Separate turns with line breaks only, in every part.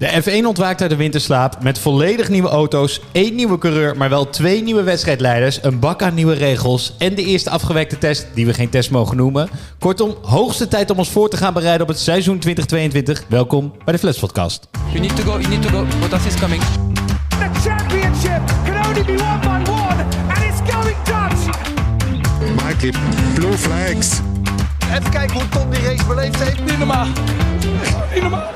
De F1 ontwaakt uit de winterslaap met volledig nieuwe auto's, één nieuwe coureur, maar wel twee nieuwe wedstrijdleiders, een bak aan nieuwe regels en de eerste afgewerkte test, die we geen test mogen noemen. Kortom, hoogste tijd om ons voor te gaan bereiden op het seizoen 2022. Welkom bij de Flats Podcast.
You need to go, you need to go. Bottas is coming.
The championship can only be won by one, and it's going Dutch.
Mikey, blue flags.
Even kijken hoe Tom die race beleefd heeft.
Niet normaal. Niet normaal.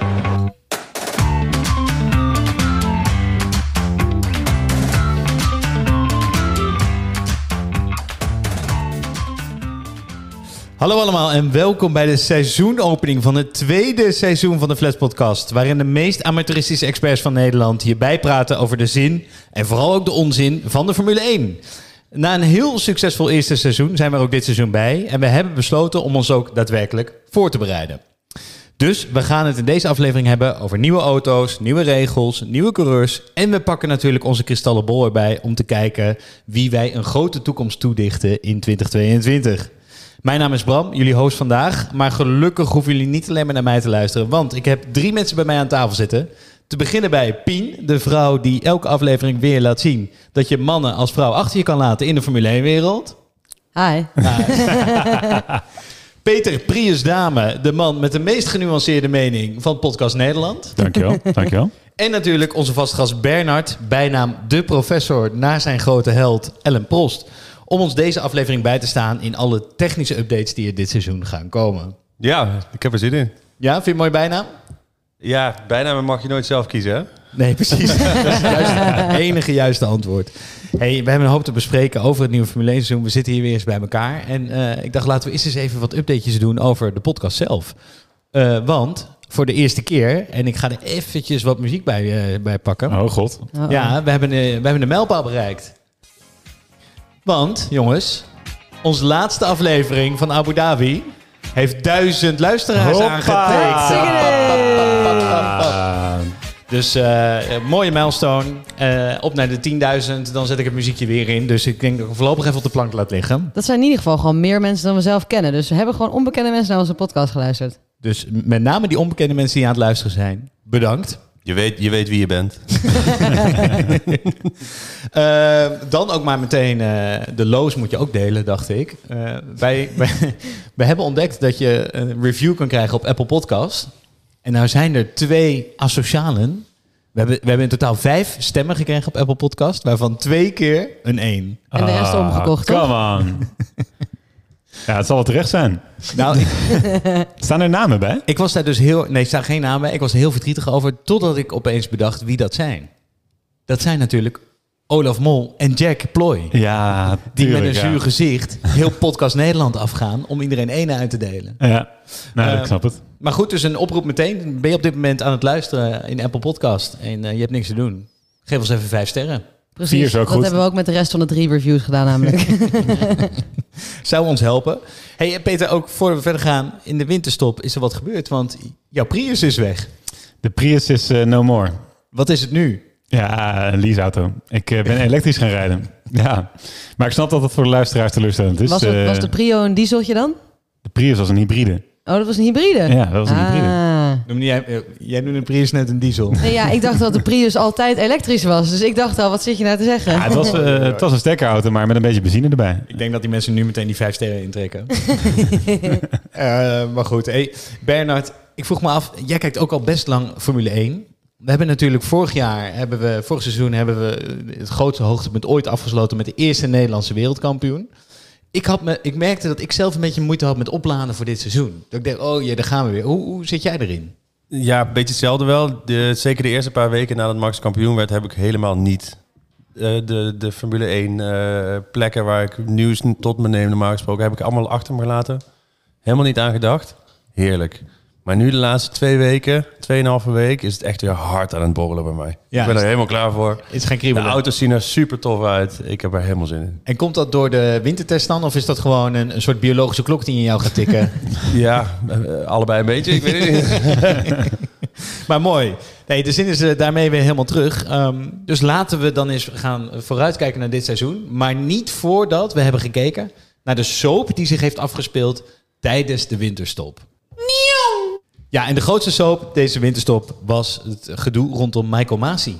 Hallo allemaal en welkom bij de seizoenopening van het tweede seizoen van de Flats Podcast. Waarin de meest amateuristische experts van Nederland hierbij praten over de zin en vooral ook de onzin van de Formule 1. Na een heel succesvol eerste seizoen zijn we er ook dit seizoen bij. En we hebben besloten om ons ook daadwerkelijk voor te bereiden. Dus we gaan het in deze aflevering hebben over nieuwe auto's, nieuwe regels, nieuwe coureurs. En we pakken natuurlijk onze kristallen bol erbij om te kijken wie wij een grote toekomst toedichten in 2022. Mijn naam is Bram, jullie host vandaag. Maar gelukkig hoeven jullie niet alleen maar naar mij te luisteren. Want ik heb drie mensen bij mij aan tafel zitten. Te beginnen bij Pien, de vrouw die elke aflevering weer laat zien... dat je mannen als vrouw achter je kan laten in de Formule 1-wereld.
Hi.
Peter Prius Dame, de man met de meest genuanceerde mening van Podcast Nederland.
Dankjewel, dankjewel.
En natuurlijk onze vastgast Bernard, bijnaam de professor... naar zijn grote held Ellen Prost... om ons deze aflevering bij te staan in alle technische updates die er dit seizoen gaan komen.
Ja, ik heb er zin in.
Ja, vind je een mooie bijnaam?
Ja, bijna mag je nooit zelf kiezen, hè?
Nee, precies. dat is het juiste, het enige juiste antwoord. Hey, we hebben een hoop te bespreken over het nieuwe Formule 1 seizoen. We zitten hier weer eens bij elkaar. En eh, ik dacht, laten we eerst eens even wat updatejes doen over de podcast zelf. Eh, want voor de eerste keer, en ik ga er eventjes wat muziek bij, eh, bij pakken.
Oh god.
Ja, we hebben, we hebben de mijlpaal bereikt. Want, jongens, onze laatste aflevering van Abu Dhabi heeft duizend luisteraars
Hoppa.
aangetikt.
Ah,
Dus eh, een mooie milestone. Eh, op naar de 10.000. Dan zet ik het muziekje weer in. Dus ik denk dat ik voorlopig even op de plank laat liggen.
Dat zijn in ieder geval gewoon meer mensen dan we zelf kennen. Dus we hebben gewoon onbekende mensen naar onze podcast geluisterd.
Dus met name die onbekende mensen die aan het luisteren zijn. Bedankt.
Je weet, je weet wie je bent.
Eh, dan ook maar meteen eh, de lows moet je ook delen, dacht ik. Eh, wij, wij, we hebben ontdekt dat je een review kan krijgen op Apple Podcast. En nou zijn er twee asocialen. We hebben, we hebben in totaal vijf stemmen gekregen op Apple Podcast, waarvan twee keer een één.
En de rest
ah,
omgekocht, toch?
Come on. ja, het zal wel terecht zijn.
Nou, ik,
Staan er namen bij?
ik was daar dus heel... Nee, er staan geen namen bij. Ik was er heel verdrietig over, totdat ik opeens bedacht wie dat zijn. Dat zijn natuurlijk Olaf Mol en Jack Ploy.
Ja,
Die met een zuur gezicht heel podcast Nederland afgaan om iedereen één uit te delen.
Ja, nou,
Eh,
ik snap het.
Maar goed, dus een oproep meteen. Ben je op dit moment aan het luisteren in Apple Podcast en eh, je hebt niks te doen? Geef ons even vijf sterren.
Precies.
Vier is ook
dat
goed.
hebben we ook met de rest van de drie reviews gedaan namelijk.
Zou ons helpen. Hey Peter, ook voordat we verder gaan, in de winterstop is er wat gebeurd, want jouw Prius is weg.
De Prius is eh, no more.
Wat is het nu?
Ja, een leaseauto. Ik eh, ben elektrisch gaan rijden. Ja, maar ik snap dat het voor de luisteraars teleurstellend is.
was, het,
Eh,
was de Prio een dieseltje dan?
de Prius was een hybride.
Oh, dat was een hybride?
Ja, dat was een hybride.
Ah.
Noemde jij, eh, jij noemde een Prius net een diesel.
Nee, ja, ik dacht dat de Prius altijd elektrisch was. Dus ik dacht al, wat zit je nou te zeggen?
Ja, het, was, eh, het was een stekkerauto, maar met een beetje benzine erbij.
Ik denk dat die mensen nu meteen die vijf sterren intrekken. Eh, maar goed, hey, Bernard, ik vroeg me af, jij kijkt ook al best lang Formule 1. We hebben natuurlijk vorig jaar, hebben we, vorig seizoen hebben we het grootste hoogtepunt ooit afgesloten met de eerste Nederlandse wereldkampioen. Ik, had me, ik merkte dat ik zelf een beetje moeite had met opladen voor dit seizoen. Dat ik dacht, oh ja, daar gaan we weer. Hoe, hoe zit jij erin?
Ja, een beetje hetzelfde wel. De, zeker de eerste paar weken nadat Max kampioen werd, heb ik helemaal niet eh, de, de Formule 1 eh, plekken waar ik nieuws tot me neem, normaal gesproken, heb ik allemaal achter me gelaten. Helemaal niet aan gedacht. Heerlijk. Maar nu de laatste twee weken, tweeënhalve week, is het echt weer hard aan het borrelen bij mij.
Ja,
ik ben er helemaal klaar voor.
Het is geen
De
kriebelen.
auto's zien er super tof uit. Ik heb er helemaal zin in.
En komt dat door de wintertest dan? Of is dat gewoon een, een soort biologische klok die in jou gaat tikken?
Ja, eh, allebei een beetje. Ik weet het niet.
Maar mooi. Nee, de zin is eh, daarmee weer helemaal terug. Ehm, dus laten we dan eens gaan vooruitkijken naar dit seizoen. Maar niet voordat we hebben gekeken naar de soap die zich heeft afgespeeld tijdens de winterstop. Ja, en de grootste soap deze winterstop was het gedoe rondom Michael Masi.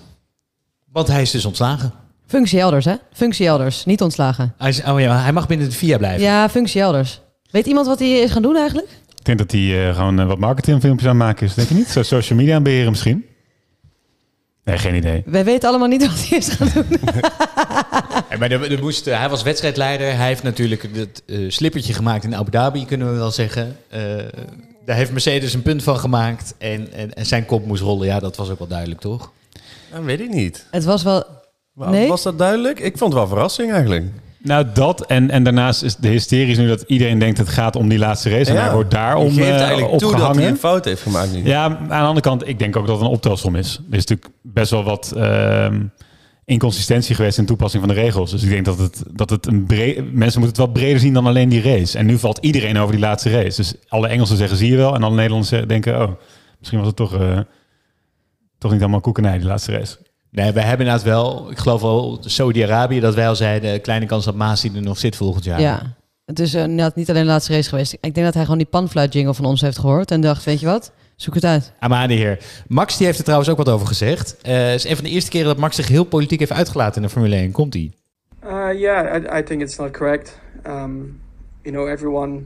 Want hij is dus ontslagen.
Functie elders, hè? Functie elders, niet ontslagen.
Hij, is, oh ja, hij mag binnen de VIA blijven.
Ja, functie elders. Weet iemand wat hij is gaan doen eigenlijk?
Ik denk dat hij eh, gewoon eh, wat marketingfilmpjes aan het maken is. Denk je niet? Zo social media aan beheren misschien? Nee, geen idee.
Wij weten allemaal niet wat hij is gaan doen.
Ja, maar er, er moest, eh, hij was wedstrijdleider. Hij heeft natuurlijk het eh, slippertje gemaakt in Abu Dhabi, kunnen we wel zeggen. Daar heeft Mercedes een punt van gemaakt. En, en, en zijn kop moest rollen. Ja, dat was ook wel duidelijk, toch?
Dat weet ik niet.
Het was wel... Nee?
Was dat duidelijk? Ik vond het wel verrassing eigenlijk.
Nou, dat en, en daarnaast is de hysterie is nu dat iedereen denkt het gaat om die laatste race. En
Ja.
hij wordt daarom
Je geeft
eh,
eigenlijk toe dat
opgehangen.
hij een fout heeft gemaakt nu.
Ja, aan de andere kant, ik denk ook dat het een optelsom is. Er is natuurlijk best wel wat ehm, inconsistentie geweest in de toepassing van de regels. Dus ik denk dat het, dat het een breed... Mensen moeten het wat breder zien dan alleen die race. En nu valt iedereen over die laatste race. Dus alle Engelsen zeggen zie je wel. En alle Nederlanders denken, oh, misschien was het toch, eh, toch niet allemaal koekenij die laatste race.
Nee, wij hebben inderdaad wel, ik geloof wel, Saudi-Arabië, dat wij al zeiden, kleine kans dat Masi er nog zit volgend jaar.
Ja. Het is inderdaad niet alleen de laatste race geweest. Ik denk dat hij gewoon die panfluit jingle van ons heeft gehoord. En dacht, weet je wat? Zoek het uit.
Amade heer. Max die heeft er trouwens ook wat over gezegd. Eh, Het is een van de eerste keren dat Max zich heel politiek heeft uitgelaten in de Formule 1. Komt-ie?
Uh, yeah, I, I think it's not correct. Um, you know, everyone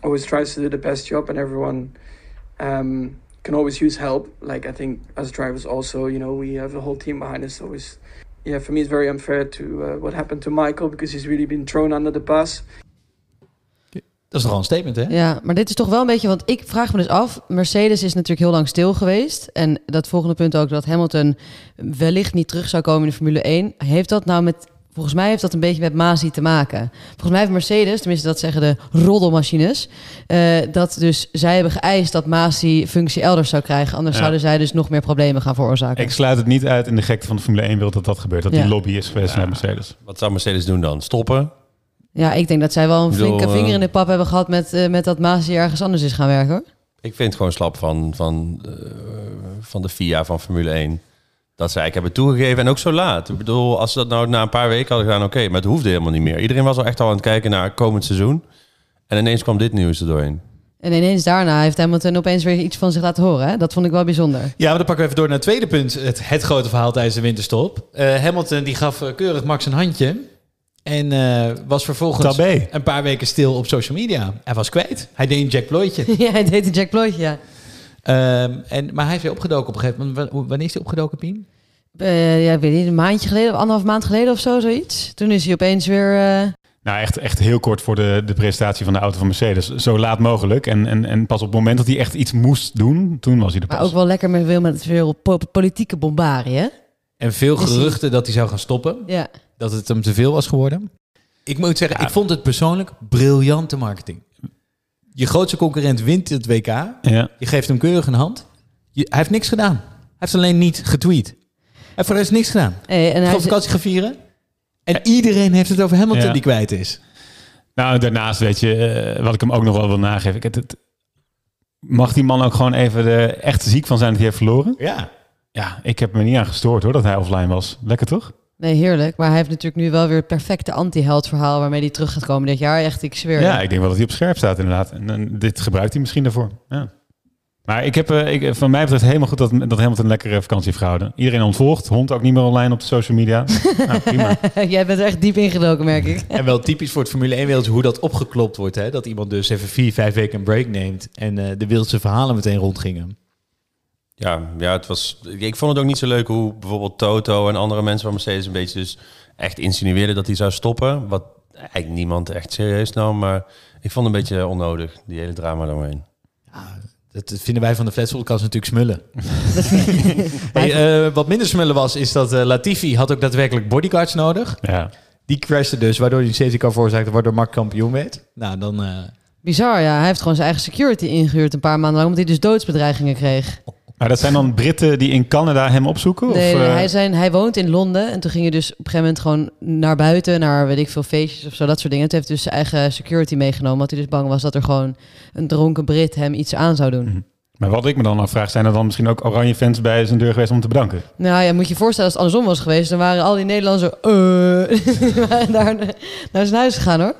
always tries to do the best job, and everyone um, can always use help. Like I think as drivers, also, you know, we have a whole team behind us. It's, yeah, for me, it's very unfair to uh, what happened to Michael because he's really been thrown under the bus.
Dat is nogal een statement, hè?
Ja, maar dit is toch wel een beetje, want ik vraag me dus af. Mercedes is natuurlijk heel lang stil geweest. En dat volgende punt ook, dat Hamilton wellicht niet terug zou komen in de Formule 1. Heeft dat nou met, volgens mij heeft dat een beetje met Masi te maken. Volgens mij heeft Mercedes, tenminste dat zeggen de roddelmachines, eh, dat dus zij hebben geëist dat Masi functie elders zou krijgen. Anders
Ja.
zouden zij dus nog meer problemen gaan veroorzaken.
Ik sluit het niet uit in de gekte van de Formule 1 wil dat dat gebeurt. Dat
Ja.
die lobby is geweest naar Mercedes.
Wat zou Mercedes doen dan? Stoppen?
Ja, ik denk dat zij wel een
bedoel,
flinke
eh,
vinger in de pap hebben gehad met, eh, met dat Masi ergens anders is gaan werken hoor.
Ik vind het gewoon slap van, van, eh, van de FIA van Formule 1. Dat ze eigenlijk hebben toegegeven en ook zo laat. Ik bedoel, als ze dat nou na een paar weken hadden gedaan, oké. maar het hoefde helemaal niet meer. Iedereen was al echt al aan het kijken naar komend seizoen. En ineens kwam dit nieuws er doorheen.
En ineens daarna heeft Hamilton opeens weer iets van zich laten horen. Hè? Dat vond ik wel bijzonder.
Ja, maar dan pakken we even door naar het tweede punt. Het, het grote verhaal tijdens de winterstop. Eh, Hamilton die gaf eh, keurig Max een handje. En eh, was vervolgens
Tabé.
een paar weken stil op social media. Hij was kwijt. Hij deed een Jack Ploytje.
ja, hij deed een Jack Ploytje, ja.
Ehm, en, maar hij is weer opgedoken op een gegeven moment. Wa- Wanneer is hij opgedoken, Pien?
Eh, ja, ik weet niet, een maandje geleden, of anderhalf maand geleden of zo, zoiets. Toen is hij opeens weer... eh,
Nou, echt, echt heel kort voor de, de presentatie van de auto van Mercedes. Zo laat mogelijk. En, en, en pas op het moment dat hij echt iets moest doen, toen was hij er
maar
pas.
ook wel lekker met veel, met veel po- politieke bombarie, hè?
En veel
hij-
geruchten dat hij zou gaan stoppen.
Ja.
Dat het hem te veel was geworden. Ik moet zeggen, ik vond het persoonlijk briljante marketing. Je grootste concurrent wint het WK.
Ja.
Je geeft hem keurig een hand. Je, hij heeft niks gedaan. Hij heeft alleen niet getweet. Hij heeft voor de rest niks gedaan.
Hey, en hij
Gewoon
is-
vakantie gaan vieren. En iedereen heeft het over Hamilton
Ja.
die kwijt is.
Nou, daarnaast weet je, eh, wat ik hem ook nog wel wil nageven. Ik, het, het- mag die man ook gewoon even de, echt ziek van zijn dat hij heeft verloren?
Ja.
Ja, ik heb me niet aan gestoord hoor, dat hij offline was. Lekker toch?
Nee, heerlijk. Maar hij heeft natuurlijk nu wel weer het perfecte anti-held verhaal... waarmee hij terug gaat komen dit jaar. Echt, ik zweer.
Ja, ik denk wel dat hij op scherp staat inderdaad. En, en dit gebruikt hij misschien daarvoor. Ja. Maar ik heb, eh, ik, van mij betreft helemaal goed dat, dat Hamilton een lekkere vakantie heeft gehouden. Iedereen ontvolgt, hond ook niet meer online op de social media. nou, prima.
Jij bent er echt diep ingedoken, merk ik.
En wel typisch voor het Formule 1 wereldje hoe dat opgeklopt wordt. Hè? Dat iemand dus even vier, vijf weken een break neemt. En eh, de wildste verhalen meteen rondgingen.
Ja, ja, het was. Ik vond het ook niet zo leuk hoe bijvoorbeeld Toto en andere mensen van Mercedes een beetje dus echt insinueerden dat hij zou stoppen. Wat eigenlijk niemand echt serieus nam. Maar ik vond het een beetje onnodig, die hele drama daaromheen.
Dat vinden wij van de Flats Podcast natuurlijk smullen. hey, eh, wat minder smullen was, is dat eh, Latifi had ook daadwerkelijk bodyguards nodig.
Ja.
Die crashte dus, waardoor hij een safety car veroorzaakte, waardoor Mark kampioen werd. Nou, dan... eh,
Bizar, ja. Hij heeft gewoon zijn eigen security ingehuurd een paar maanden lang... omdat hij dus doodsbedreigingen kreeg.
Maar dat zijn dan Britten die in Canada hem opzoeken?
Nee,
of,
nee,
eh,
hij, zijn, hij woont in Londen. En toen ging je dus op een gegeven moment gewoon naar buiten... naar, weet ik veel, feestjes of zo, dat soort dingen. Toen heeft hij dus zijn eigen security meegenomen... omdat hij dus bang was dat er gewoon een dronken Brit hem iets aan zou doen.
Mhm. Maar wat ik me dan afvraag, zijn er dan misschien ook oranje fans bij zijn deur geweest om te bedanken?
Nou ja, moet je je voorstellen als het andersom was geweest... dan waren al die Nederlanders eh, daar naar zijn huis gegaan, hoor.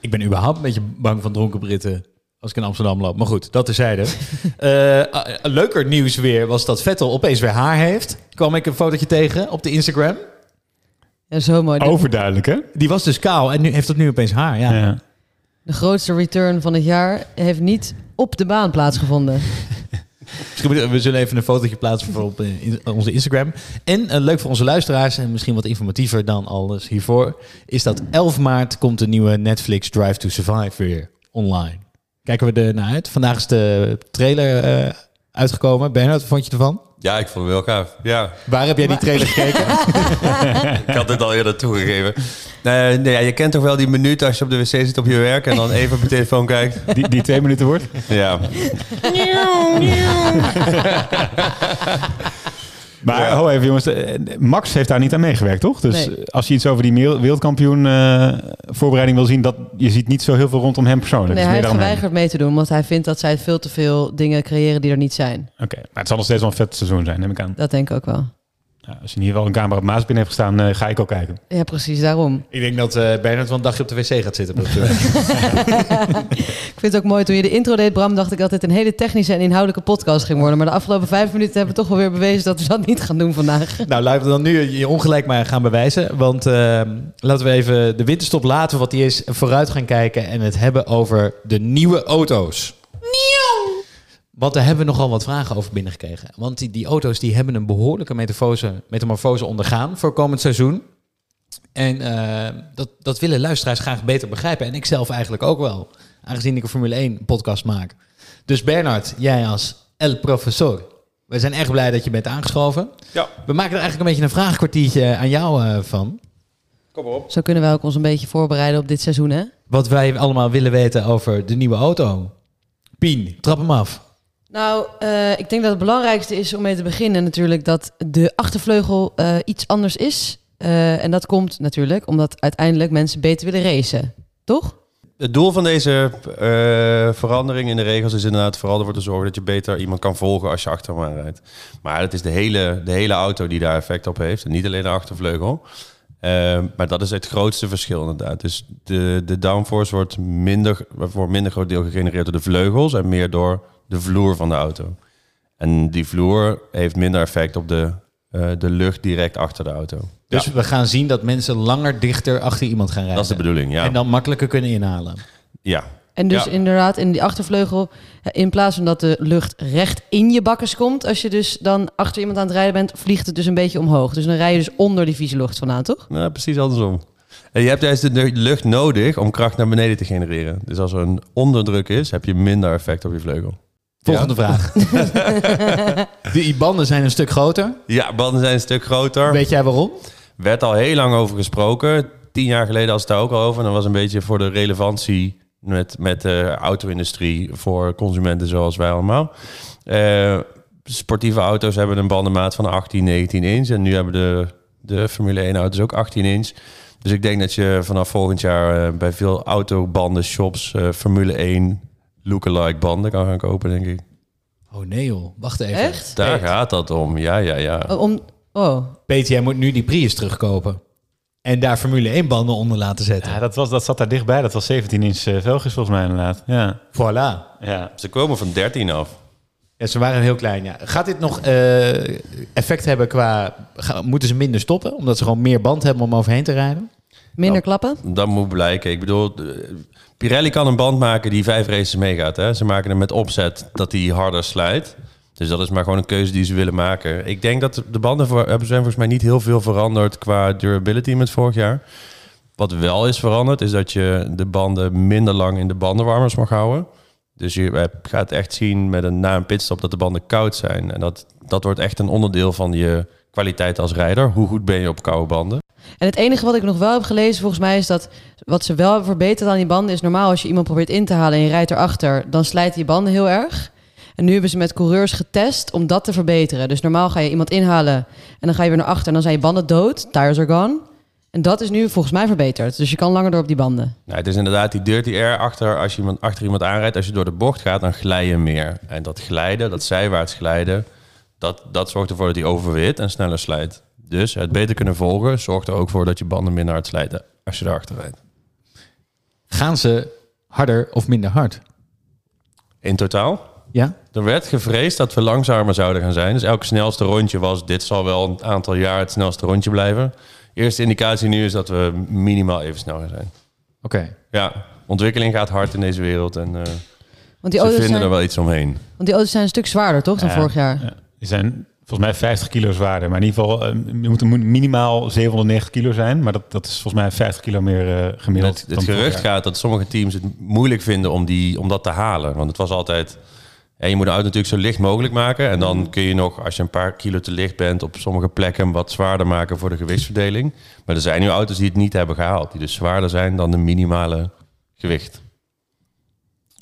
ik ben überhaupt een beetje bang van dronken Britten. Als ik in Amsterdam loop. Maar goed, dat terzijde. Eh uh, leuker nieuws weer was dat Vettel opeens weer haar heeft. Kwam ik een fotootje tegen op de Instagram.
Ja, zo mooi. De-
Overduidelijk, hè?
Die was dus kaal en nu heeft dat nu opeens haar. Ja.
Ja.
De grootste return van het jaar heeft niet op de baan plaatsgevonden.
We zullen even een fotootje plaatsen voor op eh, onze Instagram. En eh, leuk voor onze luisteraars en misschien wat informatiever dan alles hiervoor... is dat 11 maart komt de nieuwe Netflix Drive to Survive weer online. Kijken we er naar uit. Vandaag is de trailer eh, uitgekomen. Bernard, wat vond je ervan?
Ja, ik vond hem wel gaaf. Ja,
Waar heb jij die trailer gekeken?
ik had dit al eerder toegegeven. Nee, nee, ja, je kent toch wel die minuut als je op de wc zit op je werk en dan even op je telefoon kijkt.
Die, die twee minuten wordt.
Ja,
Maar
Ja.
ho even jongens, eh, Max heeft daar niet aan meegewerkt, toch? Dus
Nee.
als je iets over die wereldkampioen eh, voorbereiding wil zien, dat, je ziet niet zo heel veel rondom hem persoonlijk.
Nee,
is
hij heeft geweigerd mee te doen, want hij vindt dat zij veel te veel dingen creëren die er niet zijn.
Oké, maar het zal nog steeds wel een vet seizoen zijn, neem ik aan.
Dat denk ik ook wel.
Ja, als je hier wel een camera op Maas binnen heeft gestaan, eh, ga ik ook kijken.
Ja, precies, daarom.
Ik denk dat eh Bernard wel een dagje op de wc gaat zitten. moment.
Ik vind het ook mooi, toen je de intro deed, Bram, dacht ik dat dit een hele technische en inhoudelijke podcast ging worden. Maar de afgelopen vijf minuten hebben we toch wel weer bewezen dat we dat niet gaan doen vandaag.
nou, laten we dan nu je ongelijk maar gaan bewijzen. Want eh, laten we even de winterstop laten wat die is. Vooruit gaan kijken en het hebben over de nieuwe auto's. Want daar hebben we nogal wat vragen over binnengekregen. Want die, die auto's die hebben een behoorlijke metamorfose, metamorfose ondergaan voor komend seizoen. En eh, dat, dat willen luisteraars graag beter begrijpen. En ik zelf eigenlijk ook wel. Aangezien ik een Formule 1 podcast maak. Dus Bernard, jij als El Professor. We zijn echt blij dat je bent aangeschoven.
Ja.
We maken er eigenlijk een beetje een vraagkwartiertje aan jou eh, van.
kom op.
Zo kunnen wij ook ons een beetje voorbereiden op dit seizoen, hè?
Wat wij allemaal willen weten over de nieuwe auto. Pien, trap hem af.
Nou, eh, ik denk dat het belangrijkste is om mee te beginnen natuurlijk dat de achtervleugel eh, iets anders is. Eh, en dat komt natuurlijk omdat uiteindelijk mensen beter willen racen. Toch?
Het doel van deze verandering in de regels is inderdaad vooral ervoor te zorgen dat je beter iemand kan volgen als je achter hem aanrijdt. Maar het is de hele, de hele auto die daar effect op heeft en niet alleen de achtervleugel. Maar dat is het grootste verschil inderdaad. Dus de, de downforce wordt minder, voor een minder groot deel gegenereerd door de vleugels en meer door de vloer van de auto. En die vloer heeft minder effect op de, eh, de lucht direct achter de auto.
Dus
Ja,
we gaan zien dat mensen langer dichter achter iemand gaan rijden.
dat is de bedoeling, ja.
En dan makkelijker kunnen inhalen.
ja.
En dus
Ja.
inderdaad, in die achtervleugel, eh, in plaats van dat de lucht recht in je bakkes komt, als je dus dan achter iemand aan het rijden bent, vliegt het dus een beetje omhoog. Dus dan rij je dus onder die vieze lucht vandaan, toch?
Nou, precies andersom. En je hebt juist de de lucht nodig om kracht naar beneden te genereren. Dus als er een onderdruk is, heb je minder effect op je vleugel.
Volgende vraag. de banden zijn een stuk groter.
Ja, banden zijn een stuk groter.
Weet jij waarom?
Werd al heel lang over gesproken. Tien jaar geleden was het daar ook al over. En dat was een beetje voor de relevantie met, met de auto-industrie voor consumenten zoals wij allemaal. Eh, sportieve auto's hebben een bandenmaat van 18, 19 inch. En nu hebben de, de Formule 1 auto's ook 18 inch. Dus ik denk dat je vanaf volgend jaar eh, bij veel autobanden shops eh, Formule 1 lookalike banden kan gaan kopen, denk ik.
Oh nee joh, wacht even.
Echt?
Daar gaat dat om. Ja, ja, ja.
Oh, Om, oh.
Peter, jij moet nu die Prius terugkopen. En daar Formule 1 banden onder laten zetten.
Ja, dat, was, dat zat daar dichtbij. Dat was 17 inch uh, velgjes volgens mij inderdaad. Ja.
Voilà.
ja.
Ze komen van 13 af.
Ja, ze waren heel klein, ja. Gaat dit nog eh, effect hebben qua... ga- moeten ze minder stoppen? Omdat ze gewoon meer band hebben om overheen te rijden?
Minder klappen?
Dat moet blijken. Ik bedoel, de- Pirelli kan een band maken die vijf races meegaat. Hè? Ze maken hem met opzet dat hij harder slijt. Dus dat is maar gewoon een keuze die ze willen maken. Ik denk dat de banden voor, hebben zijn volgens mij niet heel veel veranderd qua durability met vorig jaar. Wat wel is veranderd, is dat je de banden minder lang in de bandenwarmers mag houden. Dus je gaat echt zien met een, na een pitstop dat de banden koud zijn. En dat, dat wordt echt een onderdeel van je kwaliteit als rijder. Hoe goed ben je op koude banden?
En het enige wat ik nog wel heb gelezen, volgens mij, is dat wat ze wel hebben verbeterd aan die banden is normaal als je iemand probeert in te halen en je rijdt erachter, dan slijt die banden heel erg. En nu hebben ze met coureurs getest om dat te verbeteren. Dus normaal ga je iemand inhalen en dan ga je weer naar achter en dan zijn je banden dood, tires are gone. En dat is nu volgens mij verbeterd. Dus je kan langer door op die banden.
Nou, het is inderdaad die dirty air achter als je iemand, achter iemand aanrijdt. Als je door de bocht gaat, dan glij je meer. En dat glijden, dat zijwaarts glijden, dat, dat zorgt ervoor dat hij overwit en sneller slijt. Dus het beter kunnen volgen zorgt er ook voor dat je banden minder hard slijten als je erachter rijdt.
Gaan ze harder of minder hard?
In totaal.
Ja?
Er werd gevreesd dat we langzamer zouden gaan zijn. Dus elk snelste rondje was, dit zal wel een aantal jaar het snelste rondje blijven. Eerste indicatie nu is dat we minimaal even snel gaan zijn.
Oké.
Ja, ontwikkeling gaat hard in deze wereld en eh,
Want die,
ze
auto's
vinden
zijn,
er wel iets omheen.
want die auto's zijn een stuk zwaarder, toch, dan
Ja.
vorig jaar?
Ja. Die zijn volgens mij 50 kilo zwaarder. Maar in ieder geval, eh, je moet minimaal 790 kilo zijn. Maar dat, dat is volgens mij 50 kilo meer eh, gemiddeld.
Het, het gerucht gaat dat sommige teams het moeilijk vinden om, die, om dat te halen. Want het was altijd... Je moet de auto natuurlijk zo licht mogelijk maken. En dan kun je nog, als je een paar kilo te licht bent... op sommige plekken wat zwaarder maken voor de gewichtsverdeling. Maar er zijn nu auto's die het niet hebben gehaald. Die dus zwaarder zijn dan de minimale gewicht.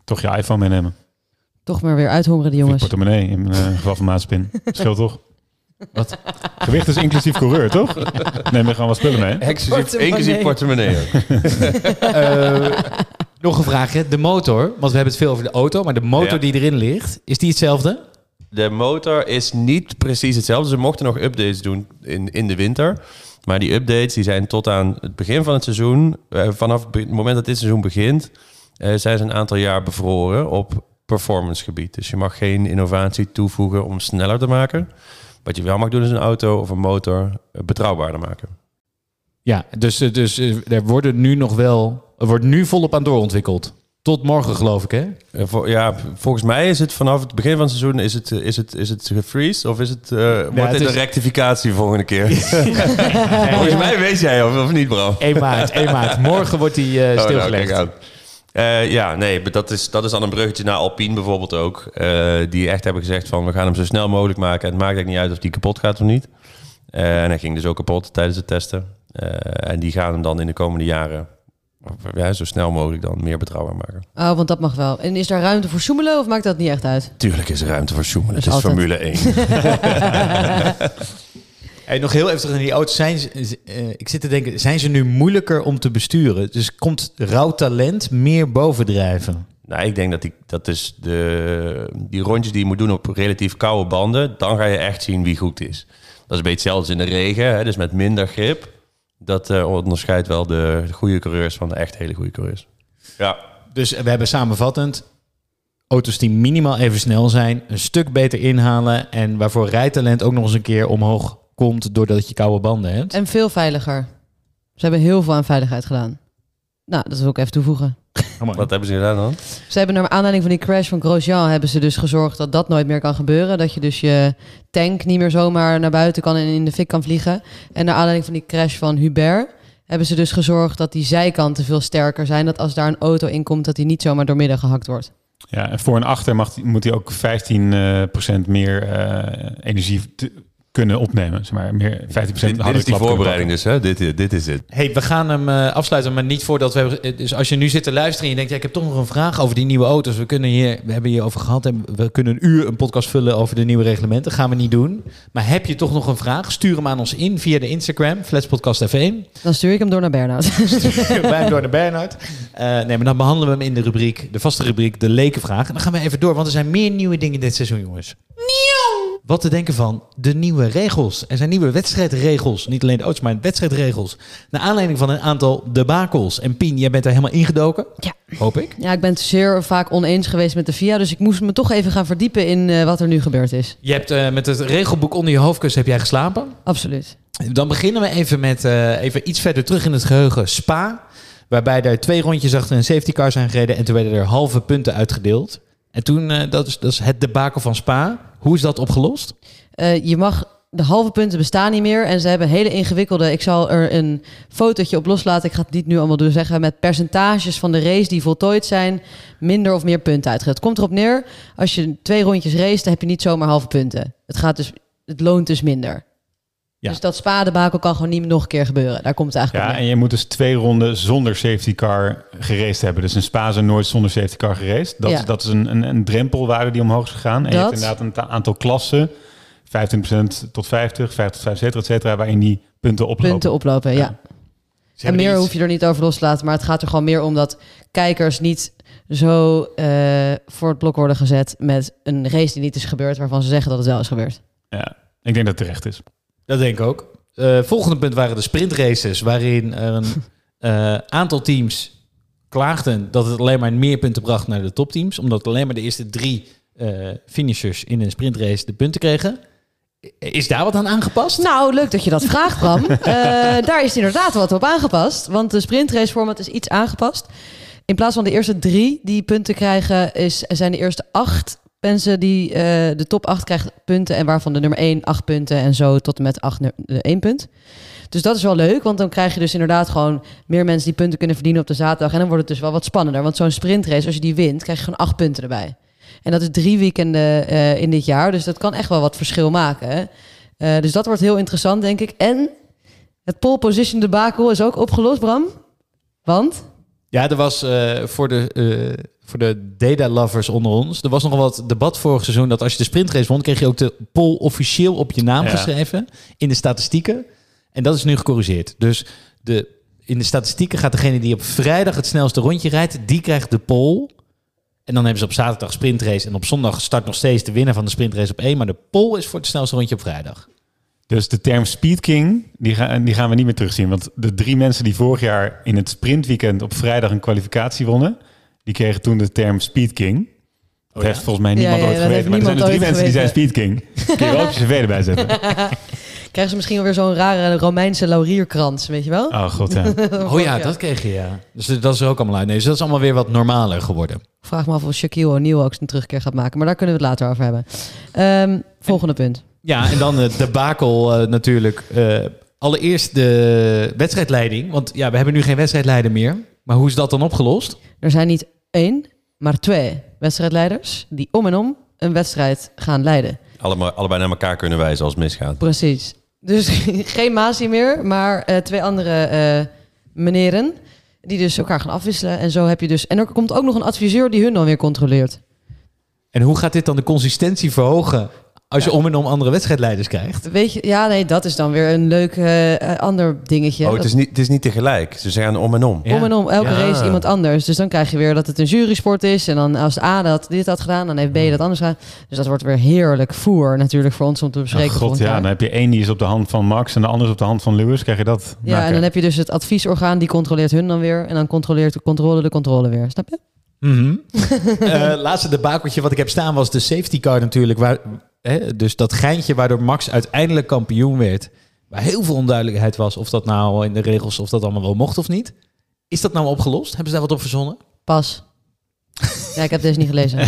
Toch je iPhone meenemen.
Toch maar weer uithongeren, die
Of je
jongens.
portemonnee in eh, geval van maatspin. Scheelt toch? Wat? Gewicht is inclusief coureur, toch? Neem er gewoon wat spullen mee.
Exclusief,
Portemonnee.
inclusief portemonnee.
Eh, nog een vraagje. De motor, want we hebben het veel over de auto, maar de motor
Ja.
die erin ligt, is die hetzelfde?
De motor is niet precies hetzelfde. Ze mochten nog updates doen in, in de winter. Maar die updates die zijn tot aan het begin van het seizoen... eh, vanaf het moment dat dit seizoen begint... eh, zijn ze een aantal jaar bevroren op performance gebied. Dus je mag geen innovatie toevoegen om sneller te maken. Wat je wel mag doen is een auto of een motor eh, betrouwbaarder maken.
Ja, dus, eh, dus eh, er worden nu nog wel, er wordt nu volop aan doorontwikkeld. Tot morgen geloof ik, hè?
Ja, volgens mij is het vanaf het begin van het seizoen... is het, is het, is het gefreeze of is het, eh wordt
het is-
een rectificatie volgende keer? volgens mij weet jij of, of niet, bro.
1 maart, 1 maart. Morgen wordt die eh,
Oh, nou, Eh, ja, nee, dat is, dat is dan een bruggetje naar Alpine bijvoorbeeld ook. eh, die echt hebben gezegd van we gaan hem zo snel mogelijk maken. En het maakt eigenlijk niet uit of die kapot gaat of niet. Eh, en hij ging dus ook kapot tijdens het testen. En die gaan hem dan in de komende jaren ja, zo snel mogelijk dan meer betrouwbaar maken.
Oh, want dat mag wel. En is daar ruimte voor zoemelen of maakt dat niet echt uit?
Tuurlijk is er ruimte voor zoemen. Het is
is altijd.
Formule 1.
Hey, nog heel even terug naar die auto's. Zijn, ze- eh, ik zit te denken, zijn ze nu moeilijker om te besturen? Dus komt rauw talent meer bovendrijven?
nou, ik denk dat die, dat is de, die rondjes die je moet doen op relatief koude banden, dan ga je echt zien wie goed is. Dat is een beetje hetzelfde als in de regen, hè, dus met minder grip. Dat eh, onderscheidt wel de goede coureurs van de echt hele goede coureurs. Ja,
Dus we hebben samenvattend auto's die minimaal even snel zijn, een stuk beter inhalen en waarvoor rijtalent ook nog eens een keer omhoog komt doordat je koude banden hebt.
En veel veiliger. Ze hebben heel veel aan veiligheid gedaan. Nou, dat wil ik even toevoegen.
wat hebben ze gedaan dan?
Ze hebben naar aanleiding van die crash van Grosjean... hebben ze dus gezorgd dat dat nooit meer kan gebeuren. Dat je dus je tank niet meer zomaar naar buiten kan en in de fik kan vliegen. En naar aanleiding van die crash van Hubert... hebben ze dus gezorgd dat die zijkanten veel sterker zijn. Dat als daar een auto in komt, dat die niet zomaar doormidden gehakt wordt.
Ja, en voor en achter mag, die- moet hij ook 15% eh, procent meer eh, energie te- kunnen opnemen. Zeg maar, meer 15%
Dit,
harder
dit is die voorbereiding dus, hè? Dit, dit is het.
Hey, we gaan hem eh, afsluiten, maar niet voordat we hebben. Dus als je nu zit te luisteren en je denkt, ja, ik heb toch nog een vraag over die nieuwe auto's. We kunnen hier, we hebben hier over gehad en we kunnen een uur een podcast vullen over de nieuwe reglementen. Gaan we niet doen. Maar heb je toch nog een vraag? Stuur hem aan ons in via de Instagram, Fletspodcast F1.
Dan stuur ik hem door naar Bernhard.
Bij hem door naar Bernhard. Eh, nee, maar dan behandelen we hem in de rubriek, de vaste rubriek, de lekenvraag. En dan gaan we even door, want er zijn meer nieuwe dingen dit seizoen, jongens. Wat te denken van de nieuwe regels. Er zijn nieuwe wedstrijdregels. Niet alleen de auto's, maar wedstrijdregels. Naar aanleiding van een aantal debakels. En Pien, jij bent daar helemaal ingedoken.
Ja.
Hoop ik.
Ja, ik ben het zeer vaak oneens geweest met de FIA. Dus ik moest me toch even gaan verdiepen in eh, wat er nu gebeurd is.
Je hebt eh, met het regelboek onder je hoofdkussen heb jij geslapen.
Absoluut.
Dan beginnen we even met eh, even iets verder terug in het geheugen. Spa. Waarbij er twee rondjes achter een safety car zijn gereden. En toen werden er halve punten uitgedeeld. En toen, eh, dat, is, dat is het debakel van Spa. Hoe is dat opgelost?
Eh, je mag, de halve punten bestaan niet meer. En ze hebben hele ingewikkelde. Ik zal er een fotootje op loslaten. Ik ga het niet nu allemaal doen zeggen. Met percentages van de race die voltooid zijn. Minder of meer punten uitgedeeld. Het komt erop neer. Als je twee rondjes race, dan heb je niet zomaar halve punten. Het, gaat dus, het loont dus minder.
Ja.
Dus dat spadebakel kan gewoon niet nog een keer gebeuren. Daar komt het eigenlijk
Ja, en je moet dus twee ronden zonder safety car geraced hebben. Dus een Spa zijn nooit zonder safety car geraced. Dat,
Ja.
is, dat is een, een, een drempelwaarde die omhoog is gegaan. En je
Dat.
hebt inderdaad een ta- aantal klassen, 25% tot 50, 50 tot 75, et cetera, waarin die punten oplopen.
Punten oplopen, ja.
Ze
En meer
iets-
hoef je er niet over los te laten. Maar het gaat er gewoon meer om dat kijkers niet zo eh, voor het blok worden gezet met een race die niet is gebeurd, waarvan ze zeggen dat het wel is gebeurd.
Ja, ik denk dat het terecht is.
Dat denk ik ook. Eh, volgende punt waren de sprintraces, waarin er een eh, aantal teams klaagden dat het alleen maar meer punten bracht naar de topteams. Omdat alleen maar de eerste drie eh, finishers in een sprintrace de punten kregen. Is daar wat aan aangepast?
Nou, leuk dat je dat vraagt, Bram. Daar is inderdaad wat op aangepast. Want de sprintrace format is iets aangepast. In plaats van de eerste drie die punten krijgen, is, zijn de eerste acht mensen die eh, de top acht krijgen punten. En waarvan de nummer één acht punten en zo tot en met acht nu- eh, één punt. Dus dat is wel leuk, want dan krijg je dus inderdaad gewoon meer mensen die punten kunnen verdienen op de zaterdag. En dan wordt het dus wel wat spannender. Want zo'n sprintrace, als je die wint, krijg je gewoon acht punten erbij. En dat is drie weekenden eh, in dit jaar. Dus dat kan echt wel wat verschil maken. Eh, dus dat wordt heel interessant, denk ik. En het pole position debakel is ook opgelost, Bram. Want?
Ja, er was voor, de, voor de data lovers onder ons. Er was nogal wat debat vorig seizoen dat als je de sprintrace won, kreeg je ook de pole officieel op je naam
Ja.
geschreven in de statistieken. En dat is nu gecorrigeerd. Dus de, in de statistieken gaat degene die op vrijdag het snelste rondje rijdt, die krijgt de pole. En dan hebben ze op zaterdag sprintrace en op zondag start nog steeds de winnaar van de sprintrace op één. Maar de pole is voor het snelste rondje op vrijdag.
Dus de term Speed King, die, die gaan we niet meer terugzien. Want de drie mensen die vorig jaar in het sprintweekend op vrijdag een kwalificatie wonnen, die kregen toen de term Speed King. Dat heeft volgens mij niemand
Ja, ja,
ooit geweten. Maar er zijn er drie mensen die zijn Speed King. Kun je wel op je cv erbij zetten.
Krijgen ze misschien alweer zo'n rare Romeinse laurierkrans, weet je wel?
Oh god, ja.
Oh ja, dat kreeg je ja. Dus dat is er ook allemaal uit. Nee, dus dat is allemaal weer wat normaler geworden.
Vraag me af of Shaquille O'Neal ook zijn terugkeer gaat maken. Maar daar kunnen we het later over hebben. Ehm, volgende punt.
Ja, en dan de debakel eh, natuurlijk. Eh, allereerst de wedstrijdleiding. Want ja, we hebben nu geen wedstrijdleider meer. Maar hoe is dat dan opgelost?
Er zijn niet één, maar twee wedstrijdleiders... die om en om een wedstrijd gaan leiden.
Allemaal, allebei naar elkaar kunnen wijzen als het misgaat.
Precies. Dus geen Masi meer, maar eh, twee andere eh meneren... die dus elkaar gaan afwisselen. En zo heb je dus... En er komt ook nog een adviseur die hun dan weer controleert.
En hoe gaat dit dan de consistentie verhogen als je om en om andere wedstrijdleiders krijgt?
Weet je, ja, nee, dat is dan weer een leuk eh, eh, ander dingetje.
Oh, het is, niet, het is niet tegelijk. Ze gaan om en om.
Ja.
Om en om, elke
Ja.
race iemand anders. Dus dan krijg je weer dat het een jurysport is. En dan als A dat dit had gedaan, dan heeft B dat anders gedaan. Dus dat wordt weer heerlijk voer natuurlijk voor ons om te
Oh,
bespreken.
god, ja. Dan heb je één die is op de hand van Max en de ander is op de hand van Lewis. Krijg je dat?
Ja, en dan heb je dus het adviesorgaan, die controleert hun dan weer. En dan controleert de controle de controle weer. Snap je?
Mhm. Eh, laatste debakeltje wat ik heb staan was de safety car natuurlijk. Waar, hè, dus dat geintje waardoor Max uiteindelijk kampioen werd. Waar heel veel onduidelijkheid was of dat nou in de regels of dat allemaal wel mocht of niet. Is dat nou opgelost? Hebben ze daar wat op verzonnen?
Pas. Ja, ik heb deze niet gelezen.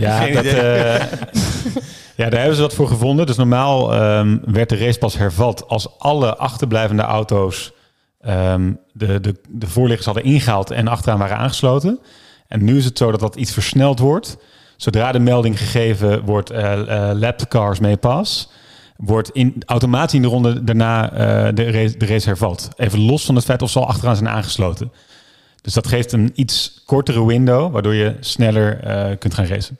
Ja, dat, eh, ja, daar hebben ze wat voor gevonden. Dus normaal ehm, werd de race pas hervat als alle achterblijvende auto's ehm, de, de, de voorliggers hadden ingehaald en achteraan waren aangesloten. En nu is het zo dat dat iets versneld wordt. Zodra de melding gegeven wordt, eh eh lap cars mee pas, wordt in, automatisch in de ronde daarna eh, de, race, de race hervat. Even los van het feit of ze al achteraan zijn aangesloten. Dus dat geeft een iets kortere window, waardoor je sneller eh, kunt gaan racen.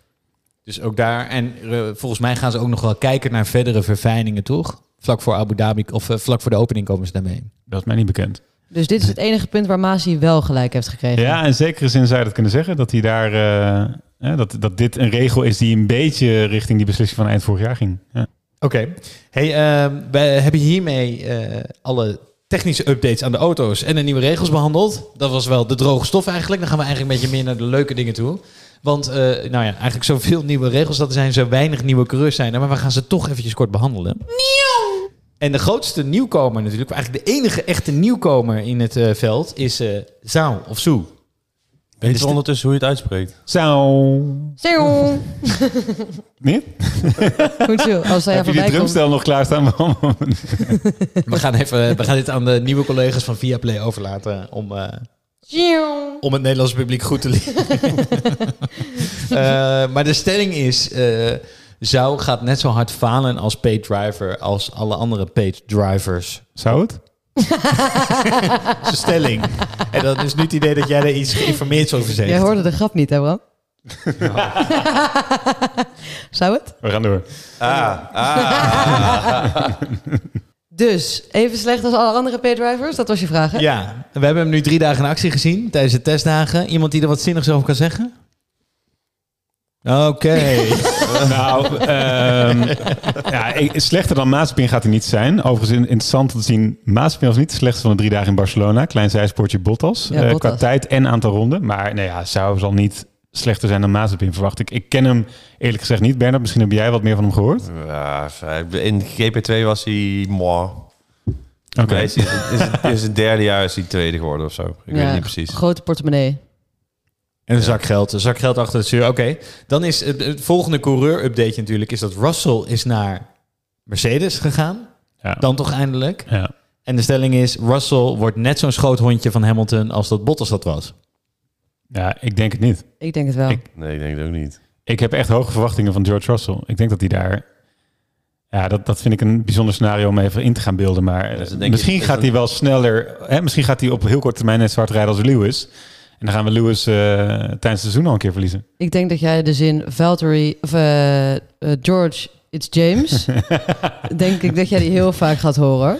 Dus ook daar. En eh, volgens mij gaan ze ook nog wel kijken naar verdere verfijningen, toch? Vlak voor Abu Dhabi of eh, vlak voor de opening komen ze daarmee.
Dat is mij niet bekend.
Dus dit is het enige punt waar Masi wel gelijk heeft gekregen.
Ja, in zekere zin zou je dat kunnen zeggen. Dat, hij daar, eh, hè, dat, dat dit een regel is die een beetje richting die beslissing van eind vorig jaar ging. Ja.
Oké. Hey, ehm, wij hebben hiermee eh, alle technische updates aan de auto's en de nieuwe regels behandeld. Dat was wel de droge stof eigenlijk. Dan gaan we eigenlijk een beetje meer naar de leuke dingen toe. Want eh, nou ja, eigenlijk zoveel nieuwe regels dat er zijn, zo weinig nieuwe coureurs zijn. er, Maar we gaan ze toch eventjes kort behandelen. En de grootste nieuwkomer natuurlijk, eigenlijk de enige echte nieuwkomer in het eh, veld, is eh Zhao of Su.
Weet je ondertussen hoe je het uitspreekt?
Zo.
Zo.
Niet?
Goed zo. Als hij
Heb je die
komt.
drumstel nog klaarstaan?
We gaan, even, we gaan dit aan de nieuwe collega's van Viaplay overlaten om, eh, om het Nederlandse publiek goed te leren. Eh, maar de stelling is, eh Zou gaat net zo hard falen als paid driver als alle andere paid drivers.
Zou het?
Dat is een stelling. En dan is nu het idee dat jij er iets geïnformeerd over zegt.
Jij hoorde de grap niet, hè Bram? Zou het?
We gaan door.
Ah, ah.
Dus, even slecht als alle andere paydrivers? Dat was je vraag, hè?
Ja, we hebben hem nu drie dagen in actie gezien tijdens de testdagen. Iemand die er wat zinnigs over kan zeggen? Oké.
Nou, ehm, ja, ik- slechter dan Mazepin gaat hij niet zijn. Overigens in- interessant om te zien, Mazepin was niet de slechtste van de drie dagen in Barcelona. Klein zijspoortje Bottas.
Ja,
Eh,
Bottas.
Qua tijd en aantal ronden. Maar nee, ja, zou zal niet slechter zijn dan Mazepin, verwacht ik. Ik ken hem eerlijk gezegd niet, Bernard. Misschien heb jij wat meer van hem gehoord.
Ja, in GP2 was hij moi.
Oké.
Nee, is, is, is, in zijn derde jaar is hij tweede geworden of zo. Ik weet
Ja,
het niet precies.
Grote portemonnee.
En een zak geld. Een zak geld achter het stuur. Oké. Dan is het, het volgende coureur-update natuurlijk... is dat Russell is naar Mercedes gegaan.
Ja.
Dan toch eindelijk.
Ja.
En de stelling is... Russell wordt net zo'n schoothondje van Hamilton... als dat Bottas dat was.
ja, ik denk het niet.
Ik denk het wel.
Ik-
Nee, ik denk het ook niet.
Ik heb echt hoge verwachtingen van George Russell. Ik denk dat hij daar... Ja, dat, dat vind ik een bijzonder scenario om even in te gaan beelden. Maar
Dus
eh, misschien
je-
gaat
is
hij wel sneller... Hè, misschien gaat hij op heel korte termijn net zo hard rijden als Lewis. En dan gaan we Lewis eh, tijdens het seizoen al een keer verliezen.
Ik denk dat jij de zin Valtteri of eh, eh, George, it's James. denk ik dat jij die heel vaak gaat horen.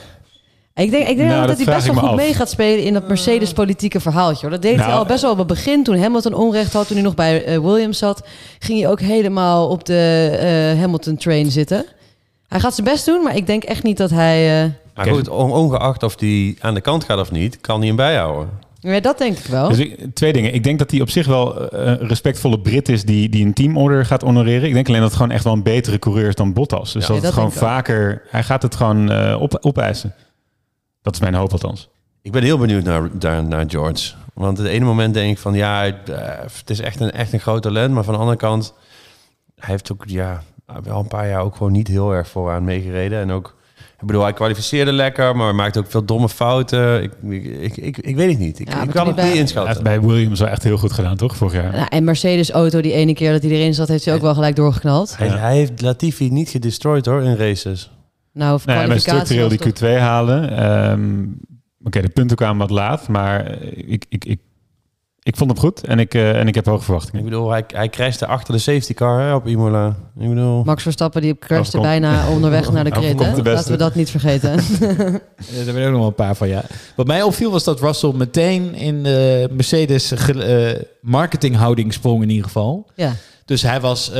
Ik denk, ik denk
Nou, dat
dat hij best wel goed
af.
mee gaat spelen in dat Mercedes-politieke verhaaltje. Hoor. Dat deed hij
Nou,
al best wel op het begin. Toen Hamilton onrecht had, toen hij nog bij Williams zat... ging hij ook helemaal op de eh, Hamilton-train zitten. Hij gaat zijn best doen, maar ik denk echt niet dat hij... eh,
Maar goed, on- ongeacht of hij aan de kant gaat of niet, kan hij hem bijhouden.
Ja, dat denk ik wel.
Dus ik, twee dingen. Ik denk dat hij op zich wel eh, een respectvolle Brit is die, die een teamorder gaat honoreren. Ik denk alleen dat het gewoon echt wel een betere coureur is dan Bottas. Dus
Ja,
dat
dat
het gewoon
ook.
vaker... Hij gaat het gewoon eh, op, opeisen. Dat is mijn hoop althans.
Ik ben heel benieuwd naar, naar, naar George. Want het ene moment denk ik van ja, eh, het is echt een, echt een groot talent. Maar van de andere kant, hij heeft ook ja, wel een paar jaar ook gewoon niet heel erg vooraan meegereden. En ook, ik bedoel, hij kwalificeerde lekker, maar hij maakt ook veel domme fouten. Ik, ik, ik, ik, ik weet het niet. Ik,
Ja,
kan het niet
bij-
Hij heeft
inschatten.
bij Williams wel echt heel goed gedaan, toch? Vorig jaar.
Nou, en Mercedes-auto, die ene keer dat hij erin zat, heeft hij ook wel gelijk doorgeknald.
Hij, hij heeft Latifi niet gedestroyed hoor in races.
Nou, of
Nee, maar structureel die
toch-
Q2 halen. Ehm, Oké, de punten kwamen wat laat, maar ik, ik, ik, ik vond hem goed en ik, eh, en ik heb hoge
Ik
verwachtingen.
bedoel, hij, hij crashte achter de safety car hè, op Imola. Ik bedoel,
Max Verstappen die crashte bijna onderweg naar de
de beste.
Laten we dat niet vergeten.
Daar ben ik ook nog wel een paar van, ja. Wat mij opviel was dat Russell meteen in de Mercedes eh, marketinghouding sprong in ieder geval.
ja.
Dus hij was, eh,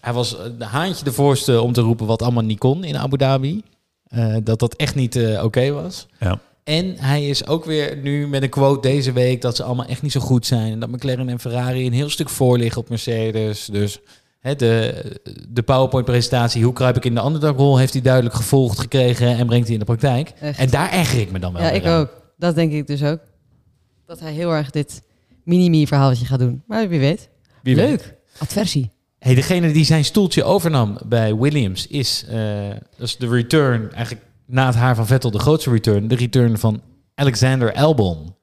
hij was een haantje de voorste om te roepen wat allemaal niet kon in Abu Dhabi. Eh, dat dat echt niet eh, oké was.
Ja.
En hij is ook weer nu met een quote deze week dat ze allemaal echt niet zo goed zijn. En dat McLaren en Ferrari een heel stuk voor liggen op Mercedes. Dus hè, de, de PowerPoint-presentatie, hoe kruip ik in de underdog-rol, heeft hij duidelijk gevolgd gekregen en brengt hij in de praktijk.
Echt.
En daar erger ik me dan wel
ja, ik
aan.
ook. Dat denk ik dus ook. Dat hij heel erg dit mini-me-verhaaltje gaat doen. Maar wie weet.
Wie weet.
Leuk. Adversie.
Hey, degene die zijn stoeltje overnam bij Williams is, eh, dat is de return, eigenlijk na het haar van Vettel de grootste return, de return van Alexander Albon.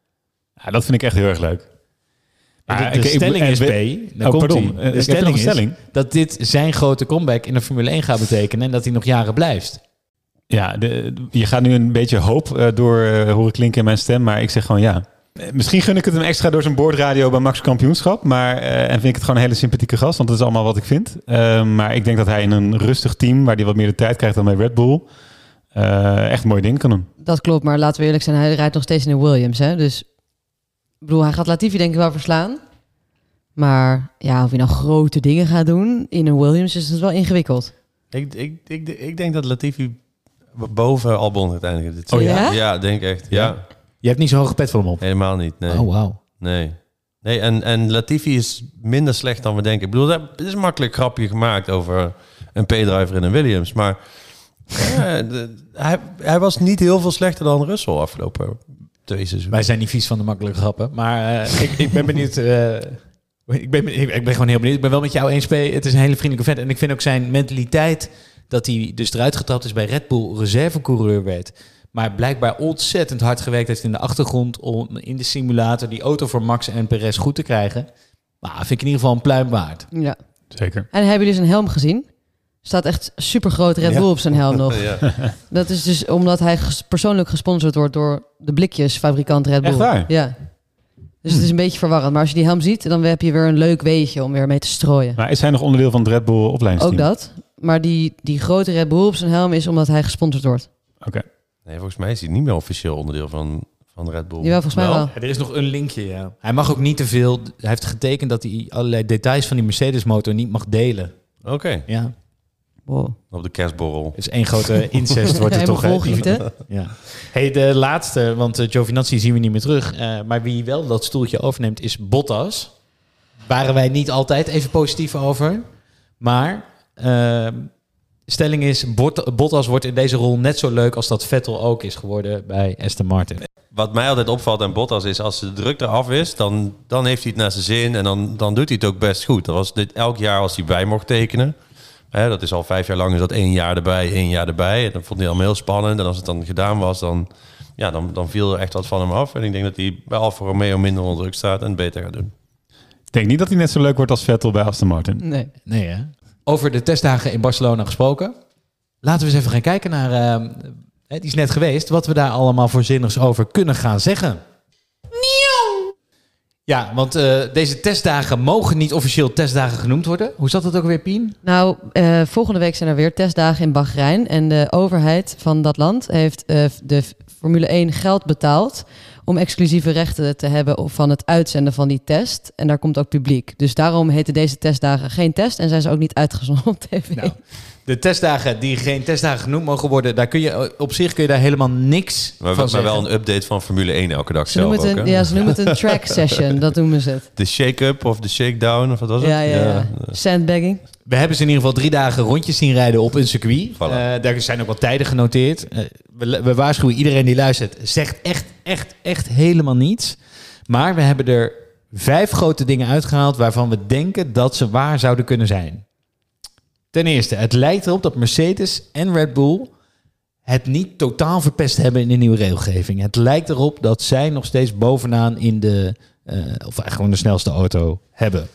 Ja, dat vind ik echt heel erg leuk.
de
Maar
de stelling is,
we-
B, dan
Oh,
komt
pardon.
De stelling is dat dit zijn grote comeback in de Formule 1 gaat betekenen en dat hij nog jaren blijft.
Ja, de, je gaat nu een beetje hoop eh, door eh, horen klinken in mijn stem, maar ik zeg gewoon ja. Eh, Misschien gun ik het hem extra door zijn boordradio bij Max Kampioenschap. Maar, en vind ik het gewoon een hele sympathieke gast, want dat is allemaal wat ik vind. Eh, maar ik denk dat hij in een rustig team, waar hij wat meer de tijd krijgt dan bij Red Bull, eh, echt mooie dingen kan doen.
Dat klopt, maar laten we eerlijk zijn. Hij rijdt nog steeds in een Williams. Hè? Dus ik bedoel, hij gaat Latifi denk ik wel verslaan. Maar ja, of hij nou grote dingen gaat doen in een Williams is het wel ingewikkeld.
ik, ik, ik, ik denk dat Latifi boven Albon uiteindelijk dit
Oh ja?
Ja, denk ik echt. Ja,
Je hebt niet zo'n hoge pet voor hem op.
helemaal niet. Nee.
Oh, wauw.
Nee. Nee, en, en Latifi is minder slecht dan we denken. Ik bedoel, dat- het is een makkelijk grapje gemaakt over een P-driver in een Williams. Maar ja, de- hij, hij was niet heel veel slechter dan Russell afgelopen twee seizoenen.
Wij zijn niet vies van de makkelijke grappen, maar eh, ik, ik ben benieuwd. eh, ik, ben, ik, ik ben gewoon heel benieuwd. Ik ben wel met jou eens, P. Het is een hele vriendelijke vent. En ik vind ook zijn mentaliteit dat hij dus eruit getrapt is bij Red Bull, reservecoureur werd. Maar blijkbaar ontzettend hard gewerkt heeft in de achtergrond om in de simulator die auto voor Max en Perez goed te krijgen. Nou, vind ik in ieder geval een pluim waard.
Ja.
Zeker.
En hebben jullie zijn helm gezien? Staat echt super groot Red
Ja.
Bull op zijn helm nog.
Ja.
Dat is dus omdat hij ges- persoonlijk gesponsord wordt door de blikjesfabrikant Red Bull.
Echt waar?
Ja. Dus het is een beetje verwarrend. Maar als je die helm ziet, dan heb je weer een leuk weetje om weer mee te strooien.
Maar is hij nog onderdeel van het Red Bull opleidingsteam?
Ook dat. Maar die, die grote Red Bull op zijn helm is omdat hij gesponsord wordt.
Oké.
Nee, volgens mij is hij niet meer officieel onderdeel van, van Red Bull.
Jawel, volgens mij wel.
Ja, er is nog een linkje, ja. Hij mag ook niet te veel... Hij heeft getekend dat hij allerlei details van die Mercedes-motor niet mag delen.
Oké,
Ja,
Wow.
op de kerstborrel.
is één grote incest wordt het toch. hè? Ja. Hey, de laatste, want uh, Giovinazzi zien we niet meer terug. eh, maar wie wel dat stoeltje overneemt is Bottas. Waren wij niet altijd even positief over. Maar eh, stelling is, Bot- Bottas wordt in deze rol net zo leuk als dat Vettel ook is geworden bij Aston Martin.
Wat mij altijd opvalt aan Bottas is, als de druk eraf is, dan, dan heeft hij het naar zijn zin en dan, dan doet hij het ook best goed. Dat was dit elk jaar als hij bij mocht tekenen. Hè, dat is al vijf jaar lang, is dat één jaar erbij, één jaar erbij. En dat vond hij allemaal heel spannend. En als het dan gedaan was, dan, ja, dan, dan viel er echt wat van hem af. En ik denk dat hij bij Alfa Romeo minder onder druk staat en het beter gaat doen.
Ik denk niet dat hij net zo leuk wordt als Vettel bij Aston Martin.
Nee.
Nee, hè? Over de testdagen in Barcelona gesproken. Laten we eens even gaan kijken naar... eh, hè, die is net geweest. Wat we daar allemaal voor zinnigs over kunnen gaan zeggen. Ja, want eh, deze testdagen mogen niet officieel testdagen genoemd worden. Hoe zat het ook weer, Pien?
Nou, eh, volgende week zijn er weer testdagen in Bahrein. En de overheid van dat land heeft eh, de Formule 1 geld betaald om exclusieve rechten te hebben van het uitzenden van die test. En daar komt ook publiek. Dus daarom heten deze testdagen geen test en zijn ze ook niet uitgezonden op tv.
Nou, de testdagen die geen testdagen genoemd mogen worden... Daar kun je, op zich kun je daar helemaal niks
Maar,
van
maar wel een update van Formule 1 elke dag
Ze
zelf
noemen, het
ook,
een, ja, ze noemen het een track session, dat noemen ze het.
De shake-up of de shakedown, of wat was het?
Ja, ja, ja. Sandbagging.
We hebben ze in ieder geval drie dagen rondjes zien rijden op een circuit.
Voilà.
Eh, daar zijn ook wat tijden genoteerd. Eh, we, we waarschuwen iedereen die luistert. Zegt echt, echt, echt helemaal niets. Maar we hebben er vijf grote dingen uitgehaald... waarvan we denken dat ze waar zouden kunnen zijn. Ten eerste, het lijkt erop dat Mercedes en Red Bull... het niet totaal verpest hebben in de nieuwe regelgeving. Het lijkt erop dat zij nog steeds bovenaan in de... eh, of eigenlijk gewoon de snelste auto hebben.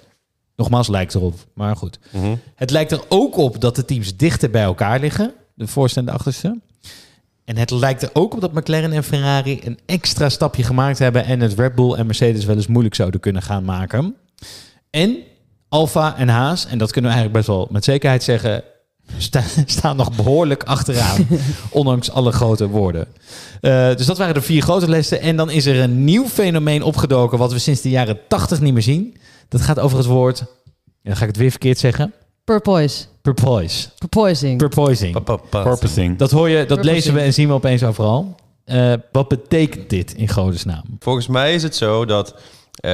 Nogmaals, lijkt erop. Maar goed.
Mhm.
Het lijkt er ook op dat de teams dichter bij elkaar liggen. De voorste en de achterste. En het lijkt er ook op dat McLaren en Ferrari een extra stapje gemaakt hebben. En het Red Bull en Mercedes wel eens moeilijk zouden kunnen gaan maken. En Alfa en Haas, en dat kunnen we eigenlijk best wel met zekerheid zeggen, sta- staan nog behoorlijk achteraan. ondanks alle grote woorden. Eh, dus dat waren de vier grote lessen. En dan is er een nieuw fenomeen opgedoken wat we sinds de jaren 80 niet meer zien. Dat gaat over het woord, dan ga ik het weer verkeerd zeggen,
Purpoise.
purpoise.
Purpoising.
Purpoising.
Porpoising.
Dat hoor je, dat
Purposing.
lezen we en zien we opeens overal. Eh, wat betekent dit in godesnaam?
Volgens mij is het zo dat eh,